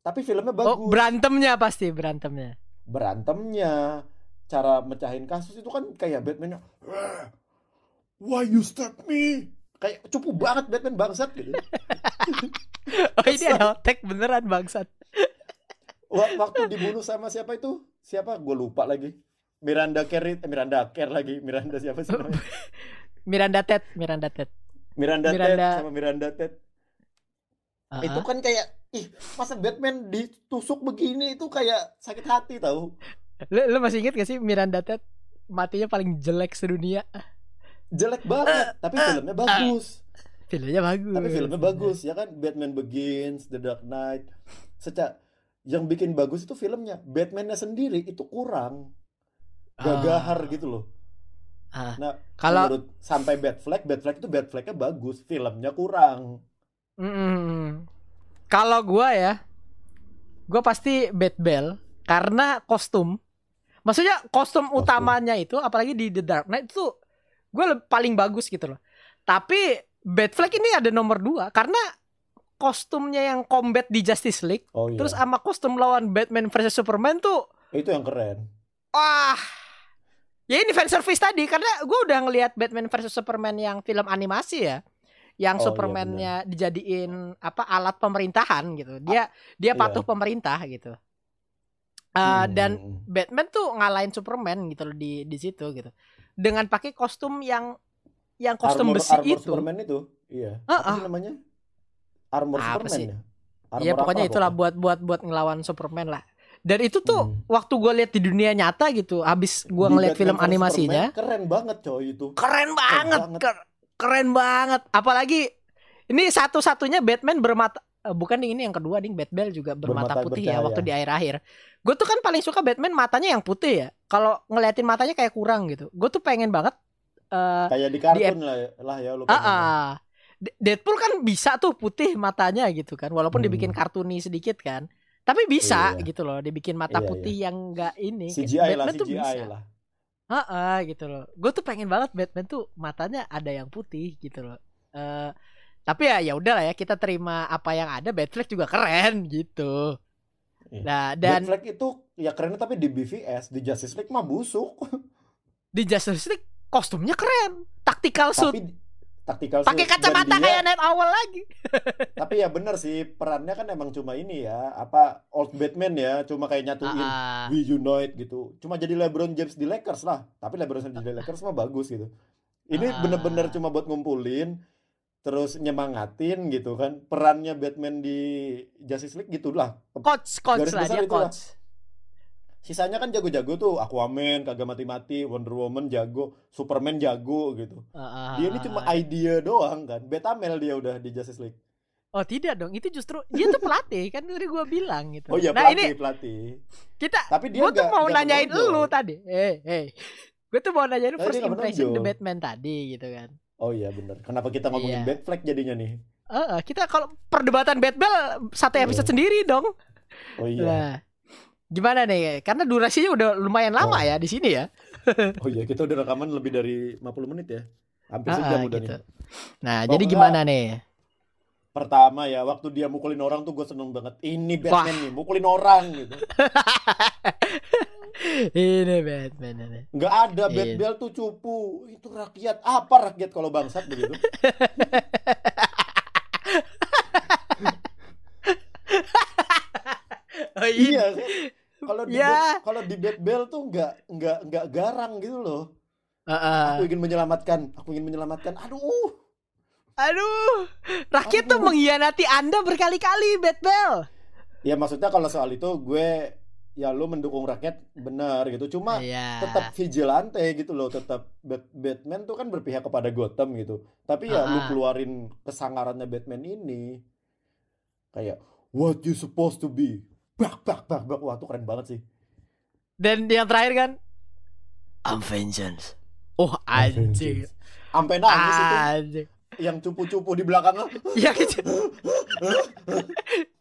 tapi filmnya bagus oh, berantemnya pasti berantemnya. berantemnya cara mecahin kasus itu kan kayak Batman-nya "Wah, why you stab me kayak cupu banget Batman bangsat gitu. Oh ini ada otak beneran bangsat. Wa- waktu dibunuh sama siapa itu? Siapa? Gue lupa lagi. Miranda Kerr eh, Miranda Kerr lagi. Miranda siapa sih namanya? Miranda Ted, Miranda Ted. Miranda, Ted Miranda- sama Miranda Ted. Ah, itu kan kayak ih masa Batman ditusuk begini? Itu kayak sakit hati tahu? Lu, lu masih inget gak sih Miranda Ted matinya paling jelek sedunia? Jelek banget tapi filmnya bagus Filmnya bagus. tapi filmnya bagus ya kan Batman Begins The Dark Knight secara yang bikin bagus itu filmnya Batman-nya sendiri itu kurang gagahar gitu loh Ah. nah Kalau menurut sampai Batfleck Batfleck itu Batflecknya bagus filmnya kurang Mm-mm. Kalau gua ya, gua pasti Batbell karena kostum. Maksudnya kostum, Kostum. utamanya itu, apalagi di The Dark Knight itu, gue paling bagus gitu loh. Tapi Batfleck ini ada nomor dua karena kostumnya yang combat di Justice League, oh iya terus sama kostum lawan Batman versus Superman tuh, itu yang keren wah. Ya ini fan service tadi karena gue udah ngelihat Batman versus Superman yang film animasi ya, yang Oh, iya, Supermannya dijadiin apa alat pemerintahan gitu. Dia dia iya. patuh pemerintah gitu. Uh, Dan Hmm. Batman tuh ngalahin Superman gitu loh di di situ gitu. Dengan pakai kostum yang yang kostum armor, besi armor itu. Superman itu iya Ah, apa sih namanya armor Apa Superman sih? ya Iya Armor pokoknya apa itulah pokoknya? buat buat buat ngelawan Superman lah. Dan itu tuh Hmm. waktu gue lihat di dunia nyata gitu, habis Di ngeliat film animasinya, Superman keren banget coy itu keren banget, banget. ker- keren banget. Apalagi ini satu-satunya Batman bermata eh, bukan ding, ini yang kedua ding Batman juga bermata Bermata putih ya bercahaya. waktu di akhir-akhir. Gue tuh kan paling suka Batman matanya yang putih ya. Kalau ngeliatin matanya kayak kurang gitu. Gue tuh pengen banget eh kayak di kartun lah, lah ya lu ah. D- Deadpool kan bisa tuh putih matanya gitu kan, walaupun Hmm. dibikin kartuni sedikit kan. Tapi bisa Iya. gitu loh, dibikin mata Iya, putih yang enggak ini. CGI lah Batman tuh CGI bisa. lah Heeh, gitu loh. Gue tuh pengen banget Batman tuh matanya ada yang putih gitu loh. Eh tapi ya ya udah lah ya kita terima apa yang ada. Batfleck juga keren gitu. Iya. Nah dan Batfleck itu ya kerennya tapi di BVS di Justice League mah busuk di Justice League kostumnya keren, tactical suit, tapi taktikal pakai kacamata dia- kayak Night Owl lagi. tapi ya bener sih perannya kan emang cuma ini ya apa old Batman ya cuma kayak nyatuin ah. we unite gitu cuma jadi LeBron James di Lakers lah tapi LeBron James di Lakers mah bagus gitu ini Ah. bener-bener cuma buat ngumpulin terus nyemangatin gitu kan perannya Batman di Justice League gitulah Coach, coach Garis lah dia itulah. coach. sisanya kan jago-jago tuh Aquaman kagak mati-mati Wonder Woman jago Superman jago gitu Ah, ah, dia ini ah, cuma ah. idea doang kan Betamel dia udah di Justice League Oh tidak dong, itu justru dia tuh pelatih kan tadi gue bilang gitu. oh iya nah pelatih ini pelatih kita, tapi dia gue tuh mau nanyain lu tadi. Eh, eh, gue tuh mau nanyain Tadi first impression The. Batman tadi gitu kan. Oh iya bener. Kenapa kita ngomongin Iya. Batfleck jadinya nih? Eh, kita kalau perdebatan Batman satu episode Iya. sendiri dong. Oh iya. Nah, gimana nih? Karena durasinya udah lumayan lama Oh. ya di sini ya. Oh iya, kita udah rekaman lebih dari 50 menit ya. Hampir Ah, sejam ah, udah gitu. nih. Nah, Oh, jadi enggak. gimana nih? Pertama ya, waktu dia mukulin orang tuh gue seneng banget. Ini Batman nih, mukulin orang gitu. ini Batman ini. Nggak ada Iya. Batbell tuh cupu. Itu rakyat. Apa rakyat kalau bangsat begitu? Oh iya kan? Kalau di Ya. Bat- kalau di Batbell tuh nggak nggak nggak garang gitu loh. Heeh. Aku ingin menyelamatkan. Aku ingin menyelamatkan. Aduh. Aduh, rakyat tuh Aduh. mengkhianati Anda berkali-kali, Batbell. Ya maksudnya kalau soal itu gue ya lu mendukung rakyat benar gitu. Cuma Iya. tetap vigilante gitu loh tetap Bat- Batman tuh kan berpihak kepada Gotham gitu tapi ya lu Ah. keluarin kesangarannya Batman ini kayak what you supposed to be bak bak bak bak wah tuh keren banget sih Dan yang terakhir kan I'm vengeance. Oh anjing. sampai nangis itu Anjing. yang cupu-cupu di belakangnya Ya gitu.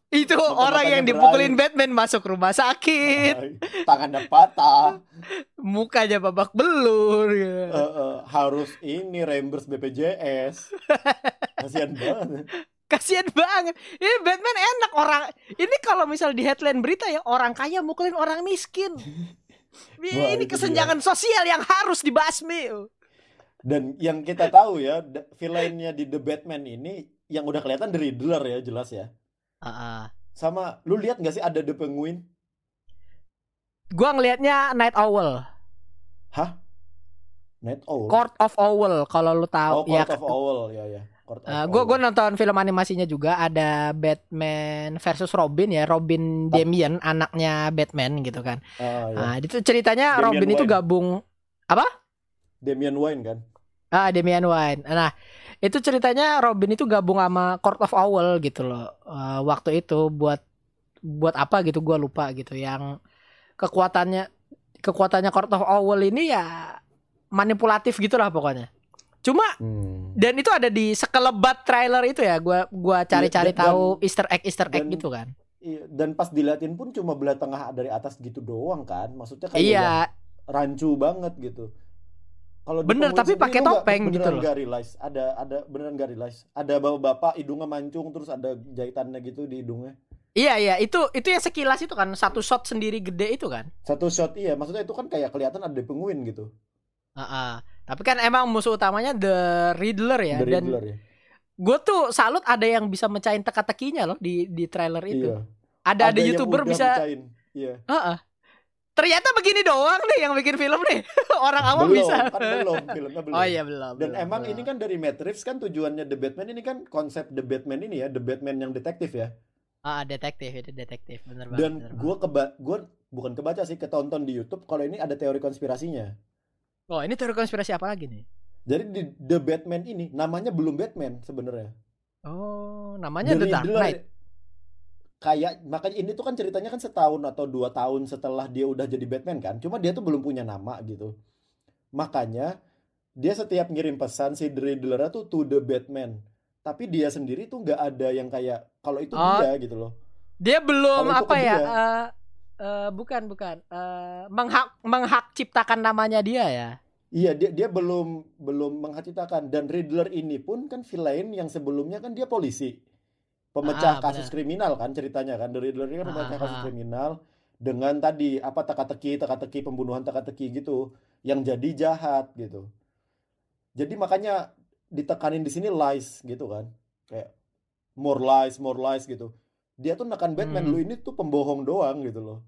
Itu Mata-matanya orang yang dipukulin Batman masuk rumah sakit, tangannya patah mukanya babak belur. ya. Eh, eh, harus ini reimburse BPJS kasihan banget Kasian banget. Ini Batman enak orang. Ini kalau misal di headline berita ya orang kaya mukulin orang miskin. Wah, ini kesenjangan sosial yang harus dibasmi. dan yang kita tahu ya villainnya di The Batman ini yang udah kelihatan The Riddler ya jelas ya Heeh. sama lu lihat nggak sih ada The Penguin Gua ngelihatnya Night Owl, hah Night Owl Court of Owl kalau lu oh tahu Court ya. of Owl ya ya Court of gua Owl. gua nonton film animasinya juga ada Batman versus Robin ya, Robin Damian anaknya Batman gitu kan. Ah, ya. Nah, itu ceritanya Damian Robin itu Wayne. gabung Damian Wayne kan ah Damian Wayne. Nah, itu ceritanya Robin itu gabung sama Court of Owl gitu loh. Eh, waktu itu buat buat apa gitu gua lupa gitu yang kekuatannya kekuatannya Court of Owl ini ya manipulatif gitulah pokoknya. Cuma Hmm. dan itu ada di sekelebat trailer itu ya gua gua cari-cari Iya, dan- tahu Easter egg Easter egg dan- gitu kan. Iya, dan pas diliatin pun cuma belah tengah dari atas gitu doang kan maksudnya kayak Iya, rancu banget gitu kalau Bener, tapi pakai topeng gitu loh. nggak realize ada ada beneran gak realize ada bapak-bapak hidungnya mancung terus ada jahitannya gitu di hidungnya iya iya itu itu yang sekilas itu kan satu shot sendiri gede itu kan. satu shot iya maksudnya itu kan kayak kelihatan ada penguin gitu Heeh. Tapi kan emang musuh utamanya The Riddler ya The dan Riddler ya gue tuh salut ada yang bisa mecahin teka-tekinya loh di di trailer itu. iya Ada ada yang youtuber bisa. mecahin. iya Heeh. Ternyata begini doang nih yang bikin film nih. Orang awam belum bisa. kan belum filmnya belum Oh iya belum. Dan belum, emang belum. ini kan dari Matrix kan tujuannya The Batman ini kan konsep The Batman ini ya, The Batman yang detektif ya. ah detektif itu detektif bener banget. Dan gue keba gue bukan kebaca sih, ketonton di YouTube kalau ini ada teori konspirasinya. Oh ini teori konspirasi apa lagi nih? Jadi di The Batman ini namanya belum Batman sebenarnya. Oh namanya The, Dark Riddler Knight. Kayak makanya ini tuh kan ceritanya kan setahun atau dua tahun setelah dia udah jadi Batman kan. Cuma dia tuh belum punya nama gitu. Makanya dia setiap ngirim pesan si Riddler tuh to the Batman. Tapi dia sendiri tuh nggak ada yang kayak kalau itu Oh, dia gitu loh. Dia belum itu apa ya? dia. eh, eh, bukan bukan Eh, menghak menghak ciptakan namanya dia ya. Iya, dia dia belum belum menghacitakan dan Riddler ini pun kan villain yang sebelumnya kan dia polisi. Pemecah Ah, kasus benar. kriminal kan ceritanya kan. The Riddler ini kan pemecah Ah, kasus ah. kriminal dengan tadi apa teka-teki, teka-teki pembunuhan teka-teki gitu yang jadi jahat gitu. Jadi makanya ditekanin di sini lies gitu kan. Kayak more lies, more lies gitu. Dia tuh nekan Batman Hmm. lu ini tuh pembohong doang gitu loh.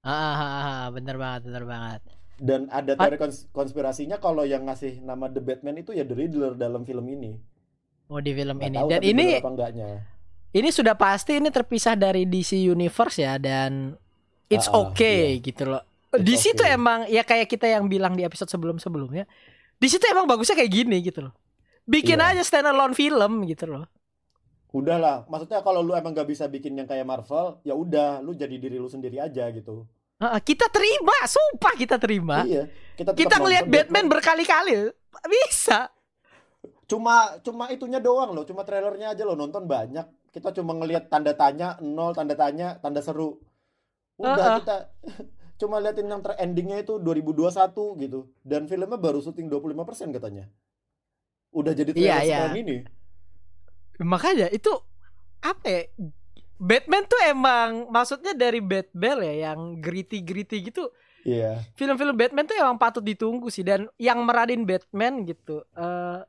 Ah, ah, ah, bener banget, bener banget. Dan ada teori kons- konspirasinya kalau yang ngasih nama The Batman itu ya The Riddler dalam film ini. Oh di film Nggak ini. tahu Dan ini bener apa enggaknya. Ini sudah pasti ini terpisah dari DC Universe ya dan it's ah, okay gitu loh. di situ okay. emang ya kayak kita yang bilang di episode sebelum-sebelumnya. Di situ emang bagusnya kayak gini gitu loh. Bikin Iya. aja standalone film gitu loh. Udahlah, maksudnya kalau lu emang gak bisa bikin yang kayak Marvel, ya udah, lu jadi diri lu sendiri aja gitu. Heeh, kita terima, sumpah kita terima. Iya, kita Kita ngelihat nonton Batman berkali-kali bisa. Cuma cuma itunya doang loh, cuma trailernya aja lo nonton banyak. Kita cuma ngelihat tanda tanya, nol tanda tanya, tanda seru. Udah kita cuma liatin yang ter endingnya itu 2021 gitu. Dan filmnya baru syuting 25% katanya. Udah jadi trailer iya. sekarang ini. Makanya itu apa ya? Batman tuh emang maksudnya dari Batman ya yang gritty-gritty gitu. Iya. Film-film Batman tuh emang patut ditunggu sih dan yang meranin Batman gitu. eh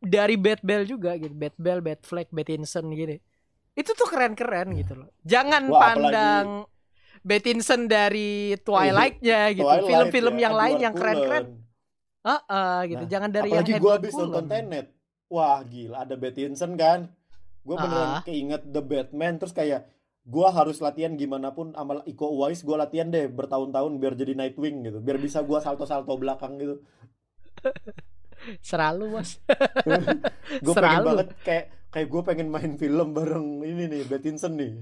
dari Batbell juga gitu. Batbell, Batfleck, Pattinson gitu. Itu tuh keren-keren gitu loh. Jangan Iya. Wah, pandang Pattinson dari Twilight-nya gitu. Twilight Film-film ya, yang lain yang keren-keren. Cullen. Heeh, gitu. Nah, Jangan dari Apalagi yang gue habis nonton Tenet. Wah gila ada Pattinson kan. Gue beneran Ah. keinget The Batman terus kayak gue harus latihan gimana pun amal Iko Uwais gue latihan deh bertahun-tahun biar jadi Nightwing gitu. Biar bisa gue salto-salto belakang gitu. Selalu, Bos. Gue pengen banget kayak kayak gue pengen main film bareng ini nih Pattinson nih.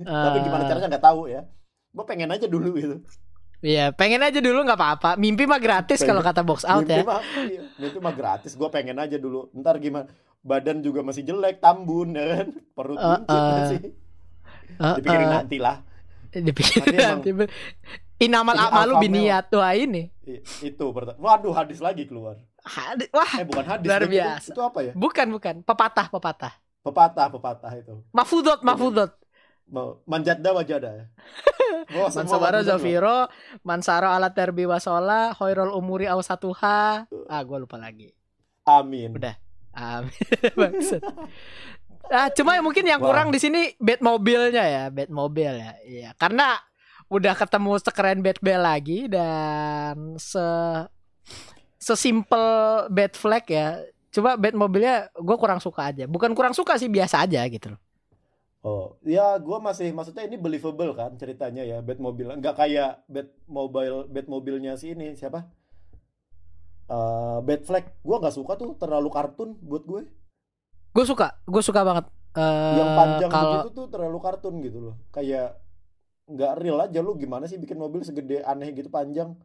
Tapi gimana Eh, caranya nggak tahu ya. Gue pengen aja dulu gitu. Iya, pengen aja dulu nggak apa-apa. Mimpi mah gratis kalau kata box out mimpi ya. mah iya, mimpi mah gratis. Gue pengen aja dulu. Ntar gimana? badan juga masih jelek, tambun ya kan, perut Uh, buncit uh. masih. Uh, Dipikirin uh, nanti lah. dipikir Nanti emang- nanti ber- Inamal amalu biniat Wah ini Itu pertama. Waduh, hadis lagi keluar. Hadi- Wah Eh bukan hadis, Luar Deng. Itu- biasa. Itu, apa ya? bukan bukan Pepatah pepatah Pepatah, pepatah itu. Mafudot mafudot Mau manjada wajada ya. Oh, Mansabara. Zafiro Mansaro ala terbi wasola Hoirol umuri awsatuha Ah gue lupa lagi Amin. Udah. Amin. Ah, cuma mungkin yang Wah. kurang di sini bed mobilnya ya, bed mobil ya. Iya, karena udah ketemu sekeren Batman lagi dan se sesimpel bed flag ya. Coba bed mobilnya gue kurang suka aja. Bukan kurang suka sih, biasa aja gitu loh. Oh, ya gua masih maksudnya ini believable kan ceritanya ya Batmobile. Enggak kayak Batmobile Batmobilenya si ini siapa? Eh Batfleck. Gua nggak suka tuh terlalu kartun buat gue. Gue suka, gue suka banget. Eh, Yang panjang kalau begitu tuh terlalu kartun gitu loh. Kayak nggak real aja lu gimana sih bikin mobil segede aneh gitu panjang.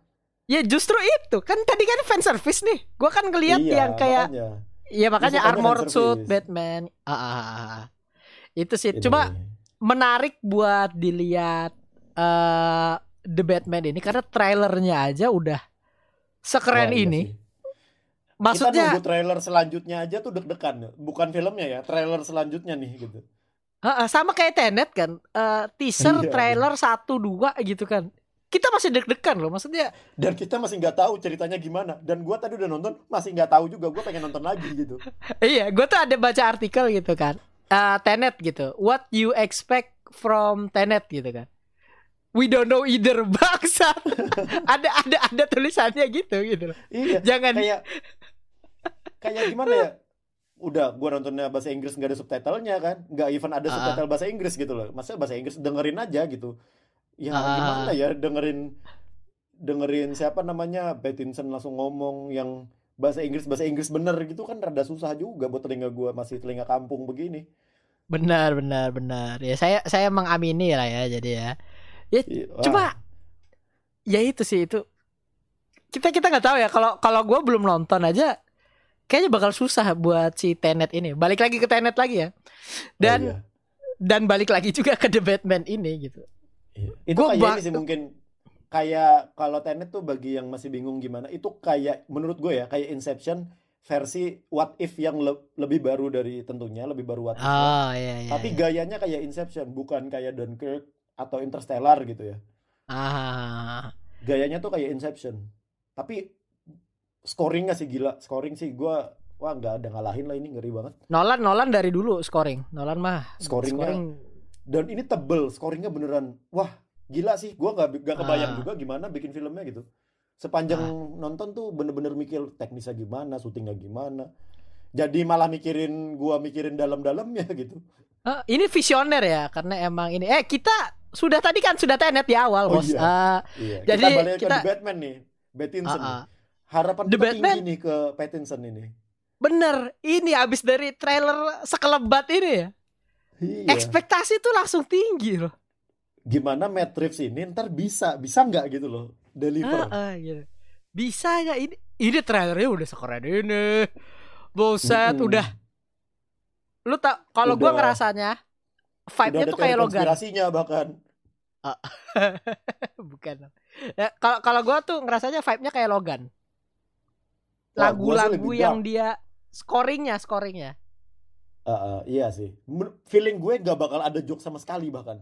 ya justru itu kan tadi kan fan service nih. Gue kan ngeliat Iya, yang kayak makanya. Iya makanya armored fan suit. Batman. Ah, ah, ah, ah. Itu sih. Ini. Cuma menarik buat dilihat eh The Batman ini karena trailernya aja udah sekeren Wah, iya ini. sih. Kita Maksudnya nunggu trailer selanjutnya aja tuh deg-degan. Bukan filmnya ya, trailer selanjutnya nih gitu. Ah, sama kayak Tenet kan. Eh, teaser, Iya. trailer satu dua gitu kan. Kita masih deg-degan loh. Maksudnya Dan kita masih nggak tahu ceritanya gimana. Dan gua tadi udah nonton masih nggak tahu juga. Gua pengen nonton lagi gitu. iya, gue tuh ada baca artikel gitu kan. Eh, Tenet gitu. What you expect from Tenet gitu kan. We don't know either bangsa. ada ada ada tulisannya gitu gitu. Iya. Jangan kayak kayak gimana ya udah gua nontonnya bahasa Inggris nggak ada subtitlenya kan nggak even ada Ah. subtitle bahasa Inggris gitu loh masa bahasa Inggris dengerin aja gitu ya Ah. gimana ya dengerin dengerin siapa namanya Pattinson langsung ngomong yang bahasa Inggris bahasa Inggris bener gitu kan rada susah juga buat telinga gua masih telinga kampung begini Benar, benar, benar. Ya saya saya mengamini lah ya jadi ya. Ya Iya, wah. cuma ya itu sih itu kita kita nggak tahu ya kalau kalau gue belum nonton aja kayaknya bakal susah buat si Tenet ini. Balik lagi ke Tenet lagi ya. Dan Oh, iya. dan balik lagi juga ke The Batman ini gitu. Iya. Itu Gua kayak ini sih mungkin kayak kalau Tenet tuh bagi yang masih bingung gimana itu kayak menurut gue ya kayak Inception versi What If yang le- lebih baru dari tentunya lebih baru What If. Oh iya iya. Tapi iya. gayanya kayak Inception bukan kayak Dunkirk atau Interstellar gitu ya. Ah. Gayanya tuh kayak Inception. Tapi scoringnya sih gila. Scoring sih gua wah nggak ada ngalahin lah ini ngeri banget. Nolan Nolan dari dulu scoring. Nolan mah Scoringnya dan ini tebel scoringnya beneran wah gila sih gua nggak nggak kebayang Ah. juga gimana bikin filmnya gitu sepanjang nonton tuh bener-bener mikir teknisnya gimana syutingnya gimana jadi malah mikirin gua mikirin dalam-dalamnya gitu Eh, ini visioner ya karena emang ini eh kita sudah tadi kan sudah tenet di awal Oh, bos. iya. Eh, iya Jadi kita balik kita- ke Batman nih Pattinson ah, nih. Harapan The kita Batman- tinggi nih ke Pattinson ini bener ini abis dari trailer sekelebat ini ya iya ekspektasi tuh langsung tinggi loh. gimana Matt Reeves ini ntar bisa bisa nggak gitu loh deliver Ah, ah, gitu. Bisa nggak ini? Ini trailernya udah sekeren ini. Buset, Mm-mm. udah. Lu tak kalau gua ngerasanya vibe-nya tuh kayak Logan. konspirasinya bahkan Bukan. Ya, kalau kalau gua tuh ngerasanya vibe-nya kayak Logan. Lagu-lagu yang dark. dia scoringnya, scoringnya. Ah, ah, iya sih feeling gue nggak bakal ada joke sama sekali bahkan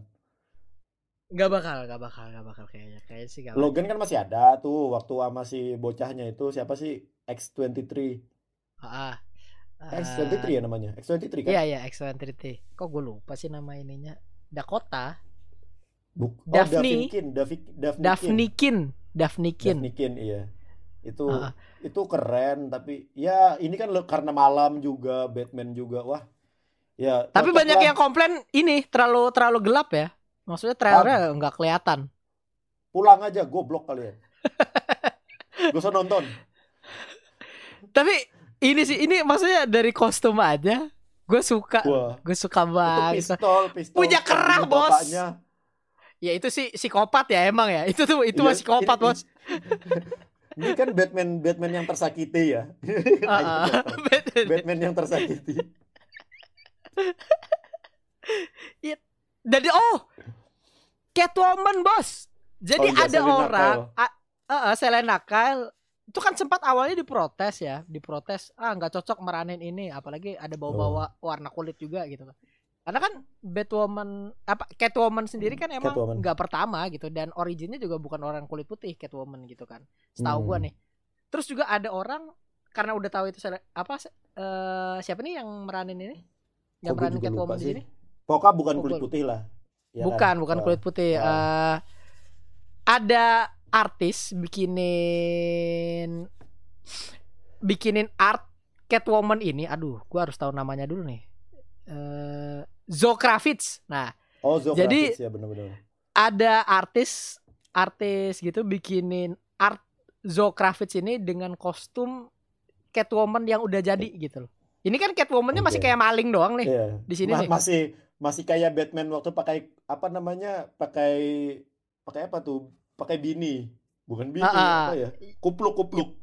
Gak bakal, gak bakal, gak bakal kayaknya. Kayaknya sih gak bakal. Logan kan masih ada tuh waktu sama si bocahnya itu siapa sih X23 Ah, ah. X23 ya namanya X23 kan Iya iya X130. Kok gue lupa sih nama ininya? Dakota, Buk- oh, Daphne. Daphne Daphne Daphne Daphne Kin, Daphne Kin. Daphne Kin, iya itu Ah. itu keren tapi ya ini kan lo- karena malam juga Batman juga wah ya Tapi banyak lah. yang komplain ini terlalu terlalu gelap ya. Maksudnya trailernya nggak kelihatan. pulang aja goblok kalian gak usah nonton Tapi ini sih ini maksudnya dari kostum aja gue suka. Gue suka banget. pistol pistol Punya kerah, bos. bapaknya. Ya itu sih psikopat ya emang ya. Itu tuh itu Iya, masih psikopat ini- bos. Ini kan Batman Batman yang tersakiti ya. Heeh. Batman yang tersakiti. Jadi oh Catwoman bos. Jadi Oh iya, ada orang, Kyle. a- eh, eh, Selena Kyle itu kan sempat awalnya diprotes ya, diprotes ah nggak cocok meranin ini, apalagi ada bawa-bawa Oh. warna kulit juga gitu kan. Karena kan Batwoman apa Catwoman sendiri kan emang Catwoman. nggak pertama gitu dan originnya juga bukan orang kulit putih Catwoman gitu kan. Setahu gua Hmm. nih. Terus juga ada orang karena udah tahu itu apa eh, siapa nih yang meranin ini? Yang gue meranin Catwoman di sini? Pokoknya bukan Oh, kulit gua- putih lah. Ya bukan, kan? bukan Oh. kulit putih. Oh. Eh, ada artis bikinin bikinin art Catwoman ini. Aduh, gua harus tahu namanya dulu nih. Eh Zoe Kravitz. Nah, Oh, Zoe Jadi- ya benar-benar. ada artis artis gitu bikinin art Zoe Kravitz ini dengan kostum Catwoman yang udah jadi gitu loh. Ini kan Catwoman-nya masih Oke. kayak maling doang nih Iya. di sini Ma- nih. masih masih kayak Batman waktu pakai apa namanya? Pakai pakai apa tuh? Pakai bini. Bukan bini, ah. apa ya? Kupluk-kupluk.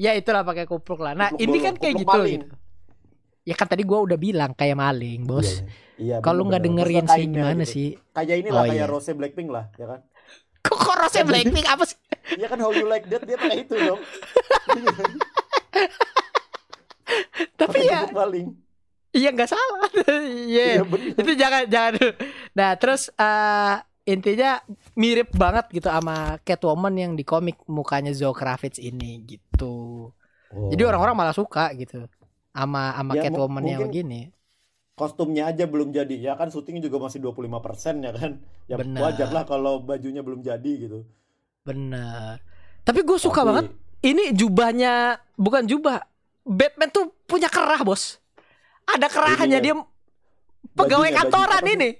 Ya itulah pakai kupluk lah. Nah, Kupluk ini kan kayak gitu gitu. Ya kan tadi gua udah bilang kayak maling, Bos. Iya, iya, Kalau nggak dengerin sih gimana gitu. sih? Kayak inilah Oh, kayak iya. Rose Blackpink lah, ya kan? Kok korosnya Blackpink apa sih? Iya kan How You Like That dia pakai itu dong. Tapi ya, maling. iya nggak salah. Iya. Iya bener. Itu jangan jangan. Nah, terus eh, intinya mirip banget gitu sama Catwoman yang di komik mukanya Zoe Kravitz ini gitu. Jadi Oh. orang-orang malah suka gitu sama sama Ya, Catwoman yang begini. kostumnya aja belum jadi ya kan syuting juga masih 25% ya kan ya Benar. wajar lah kalau bajunya belum jadi gitu Bener. Tapi gue suka Tapi- banget ini jubahnya bukan jubah. Batman tuh punya kerah, Bos. Ada kerahnya Ininya. dia pegawai Bajunya, baju kantoran sih? ini.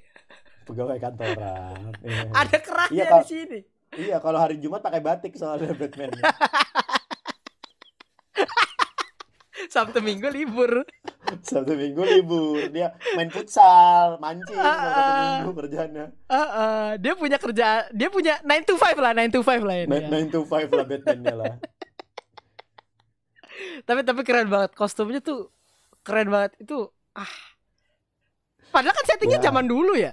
pegawai kantoran Iya. Ada kerahnya Iya, di sini. iya kalau hari Jumat pakai batik soalnya Batman Sabtu Minggu libur. Sabtu Minggu libur dia main futsal mancing kalau Sabtu Ah. Minggu kerjanya Ah, ah. dia punya kerja, dia punya 9 to 5 lah, 9 to 5 lah ini. ya. 9 to 5 lah Batman-nya lah Tapi tapi keren banget kostumnya tuh keren banget itu. Ah. Padahal kan settingnya Ya. zaman dulu ya.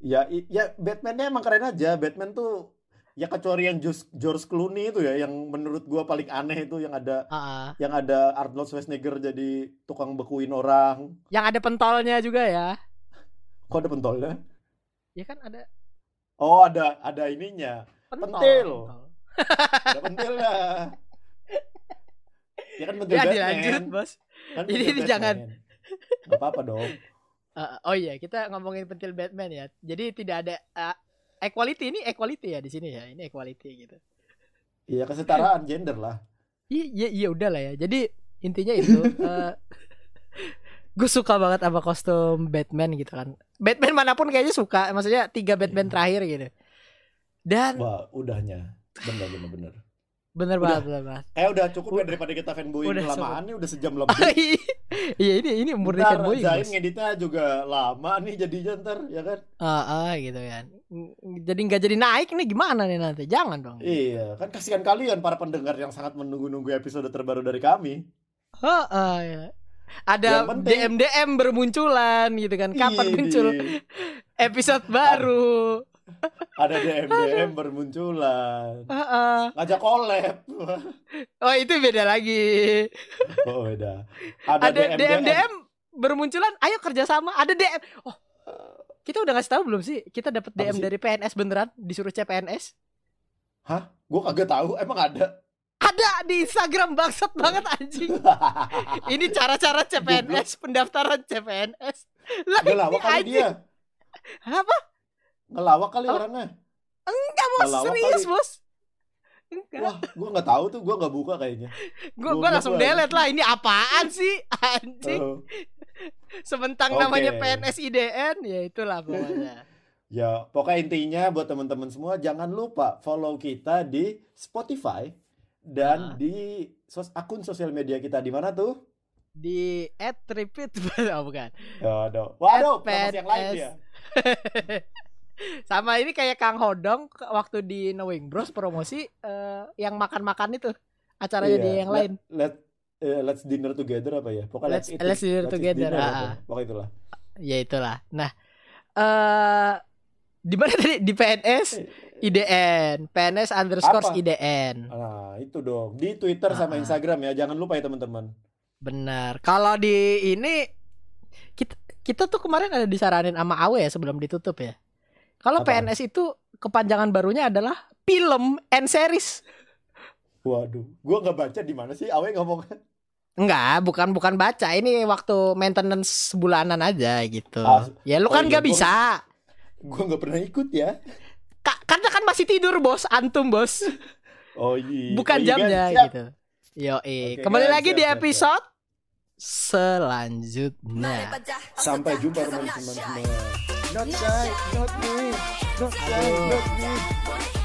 ya ya Batman-nya emang keren aja Batman tuh ya kecuali yang George, Clooney itu ya yang menurut gua paling aneh itu yang ada ah. yang ada Arnold Schwarzenegger jadi tukang bekuin orang Yang ada pentolnya juga ya. kok ada pentolnya Ya kan ada oh ada ada ininya pentol. Pentil. pentol. ada pentilnya ya kan pentil Ya Batman dilanjut, Bos. kan Ini- pentil ini jangan. Nggak apa-apa dong Uh, oh iya, kita ngomongin pentil Batman ya. Jadi tidak ada uh, equality ini equality ya di sini ya. Ini equality gitu. Iya kesetaraan gender lah Iya iya iya udah lah ya. Jadi intinya itu gue suka banget sama kostum Batman gitu kan. Batman mana pun kayaknya suka. Maksudnya tiga Batman terakhir gitu. Dan wah udahnya bener bener bener bener udah. banget bener banget. eh udah cukup ya daripada kita fanboying Udah, kelamaan nih udah sejam lebih Iya ini ini murni Ntar fanboy. Zain ngeditnya juga lama nih jadinya ntar ya kan Ah ah, gitu kan. Jadi nggak jadi naik nih gimana nih nanti? Jangan dong. Iya kan kasihan kalian para pendengar yang sangat menunggu-nunggu episode terbaru dari kami Ah, ah, ya. Ada DM DM bermunculan gitu kan. Kapan Ih, muncul episode baru? Ada DM DM bermunculan ngajak collab Oh itu beda lagi. oh beda ada, Ada DM DM bermunculan. Ayo kerjasama. Ada DM. Oh kita udah ngasih tahu belum sih? Kita dapat Apa DM sih? dari PNS beneran disuruh CPNS. hah gue kagak tahu emang ada Ada di Instagram bangsat banget anjing. Ini cara-cara CPNS, pendaftaran CPNS. Lah ini kali anjing. dia Apa? Ngelawak kali Oh. orangnya Enggak bos, Ngelawak serius kali. bos. Enggak. wah gue nggak tahu tuh gue nggak buka kayaknya Gue gua langsung lu, delete lah. Ini apaan sih anjing? Oh. Sementang Oke. namanya PNS IDN, ya itulah pokoknya. Ya, pokoknya intinya buat teman-teman semua jangan lupa follow kita di Spotify dan Ah. di sos akun sosial media kita di mana tuh? Di at repeat oh bukan. Waduh, waduh, yang lain PNS. Sama ini kayak Kang Hodong waktu di Knowing Bros promosi eh, yang makan-makan itu acaranya Iya, dia yang let- lain. Let, eh, let's dinner together apa ya? Pokoknya Let's- let's, let's dinner together, dinner ah, ah. Pokoknya itulah. Ya itulah. Nah, eh di mana tadi di PNS IDN, PNS underscore? IDN. Nah, itu dong. Di Twitter sama Ah. Instagram ya. Jangan lupa ya teman-teman. Benar. Kalau di ini kita kita tuh kemarin ada disaranin sama Awe ya sebelum ditutup ya. Kalau? PNS itu kepanjangan barunya adalah film and series. Waduh, gua nggak baca di mana sih Awe ngomong. Enggak, bukan bukan baca. Ini waktu maintenance bulanan aja gitu. Ah, ya lu oh kan iya, nggak gua- bisa. Gua nggak pernah ikut ya. Ka- karena kan masih tidur, Bos. Antum, Bos. Oh iya. Bukan Oh, iya, jamnya kan? Siap. gitu. Yo, Oke, kembali guys, lagi siap, di siap, siap. episode selanjutnya. Sampai jumpa teman-teman semua. Not shy, not me, not shy, not me.